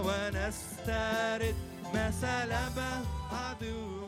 Speaker 2: ونسترد. ما سلب عدونا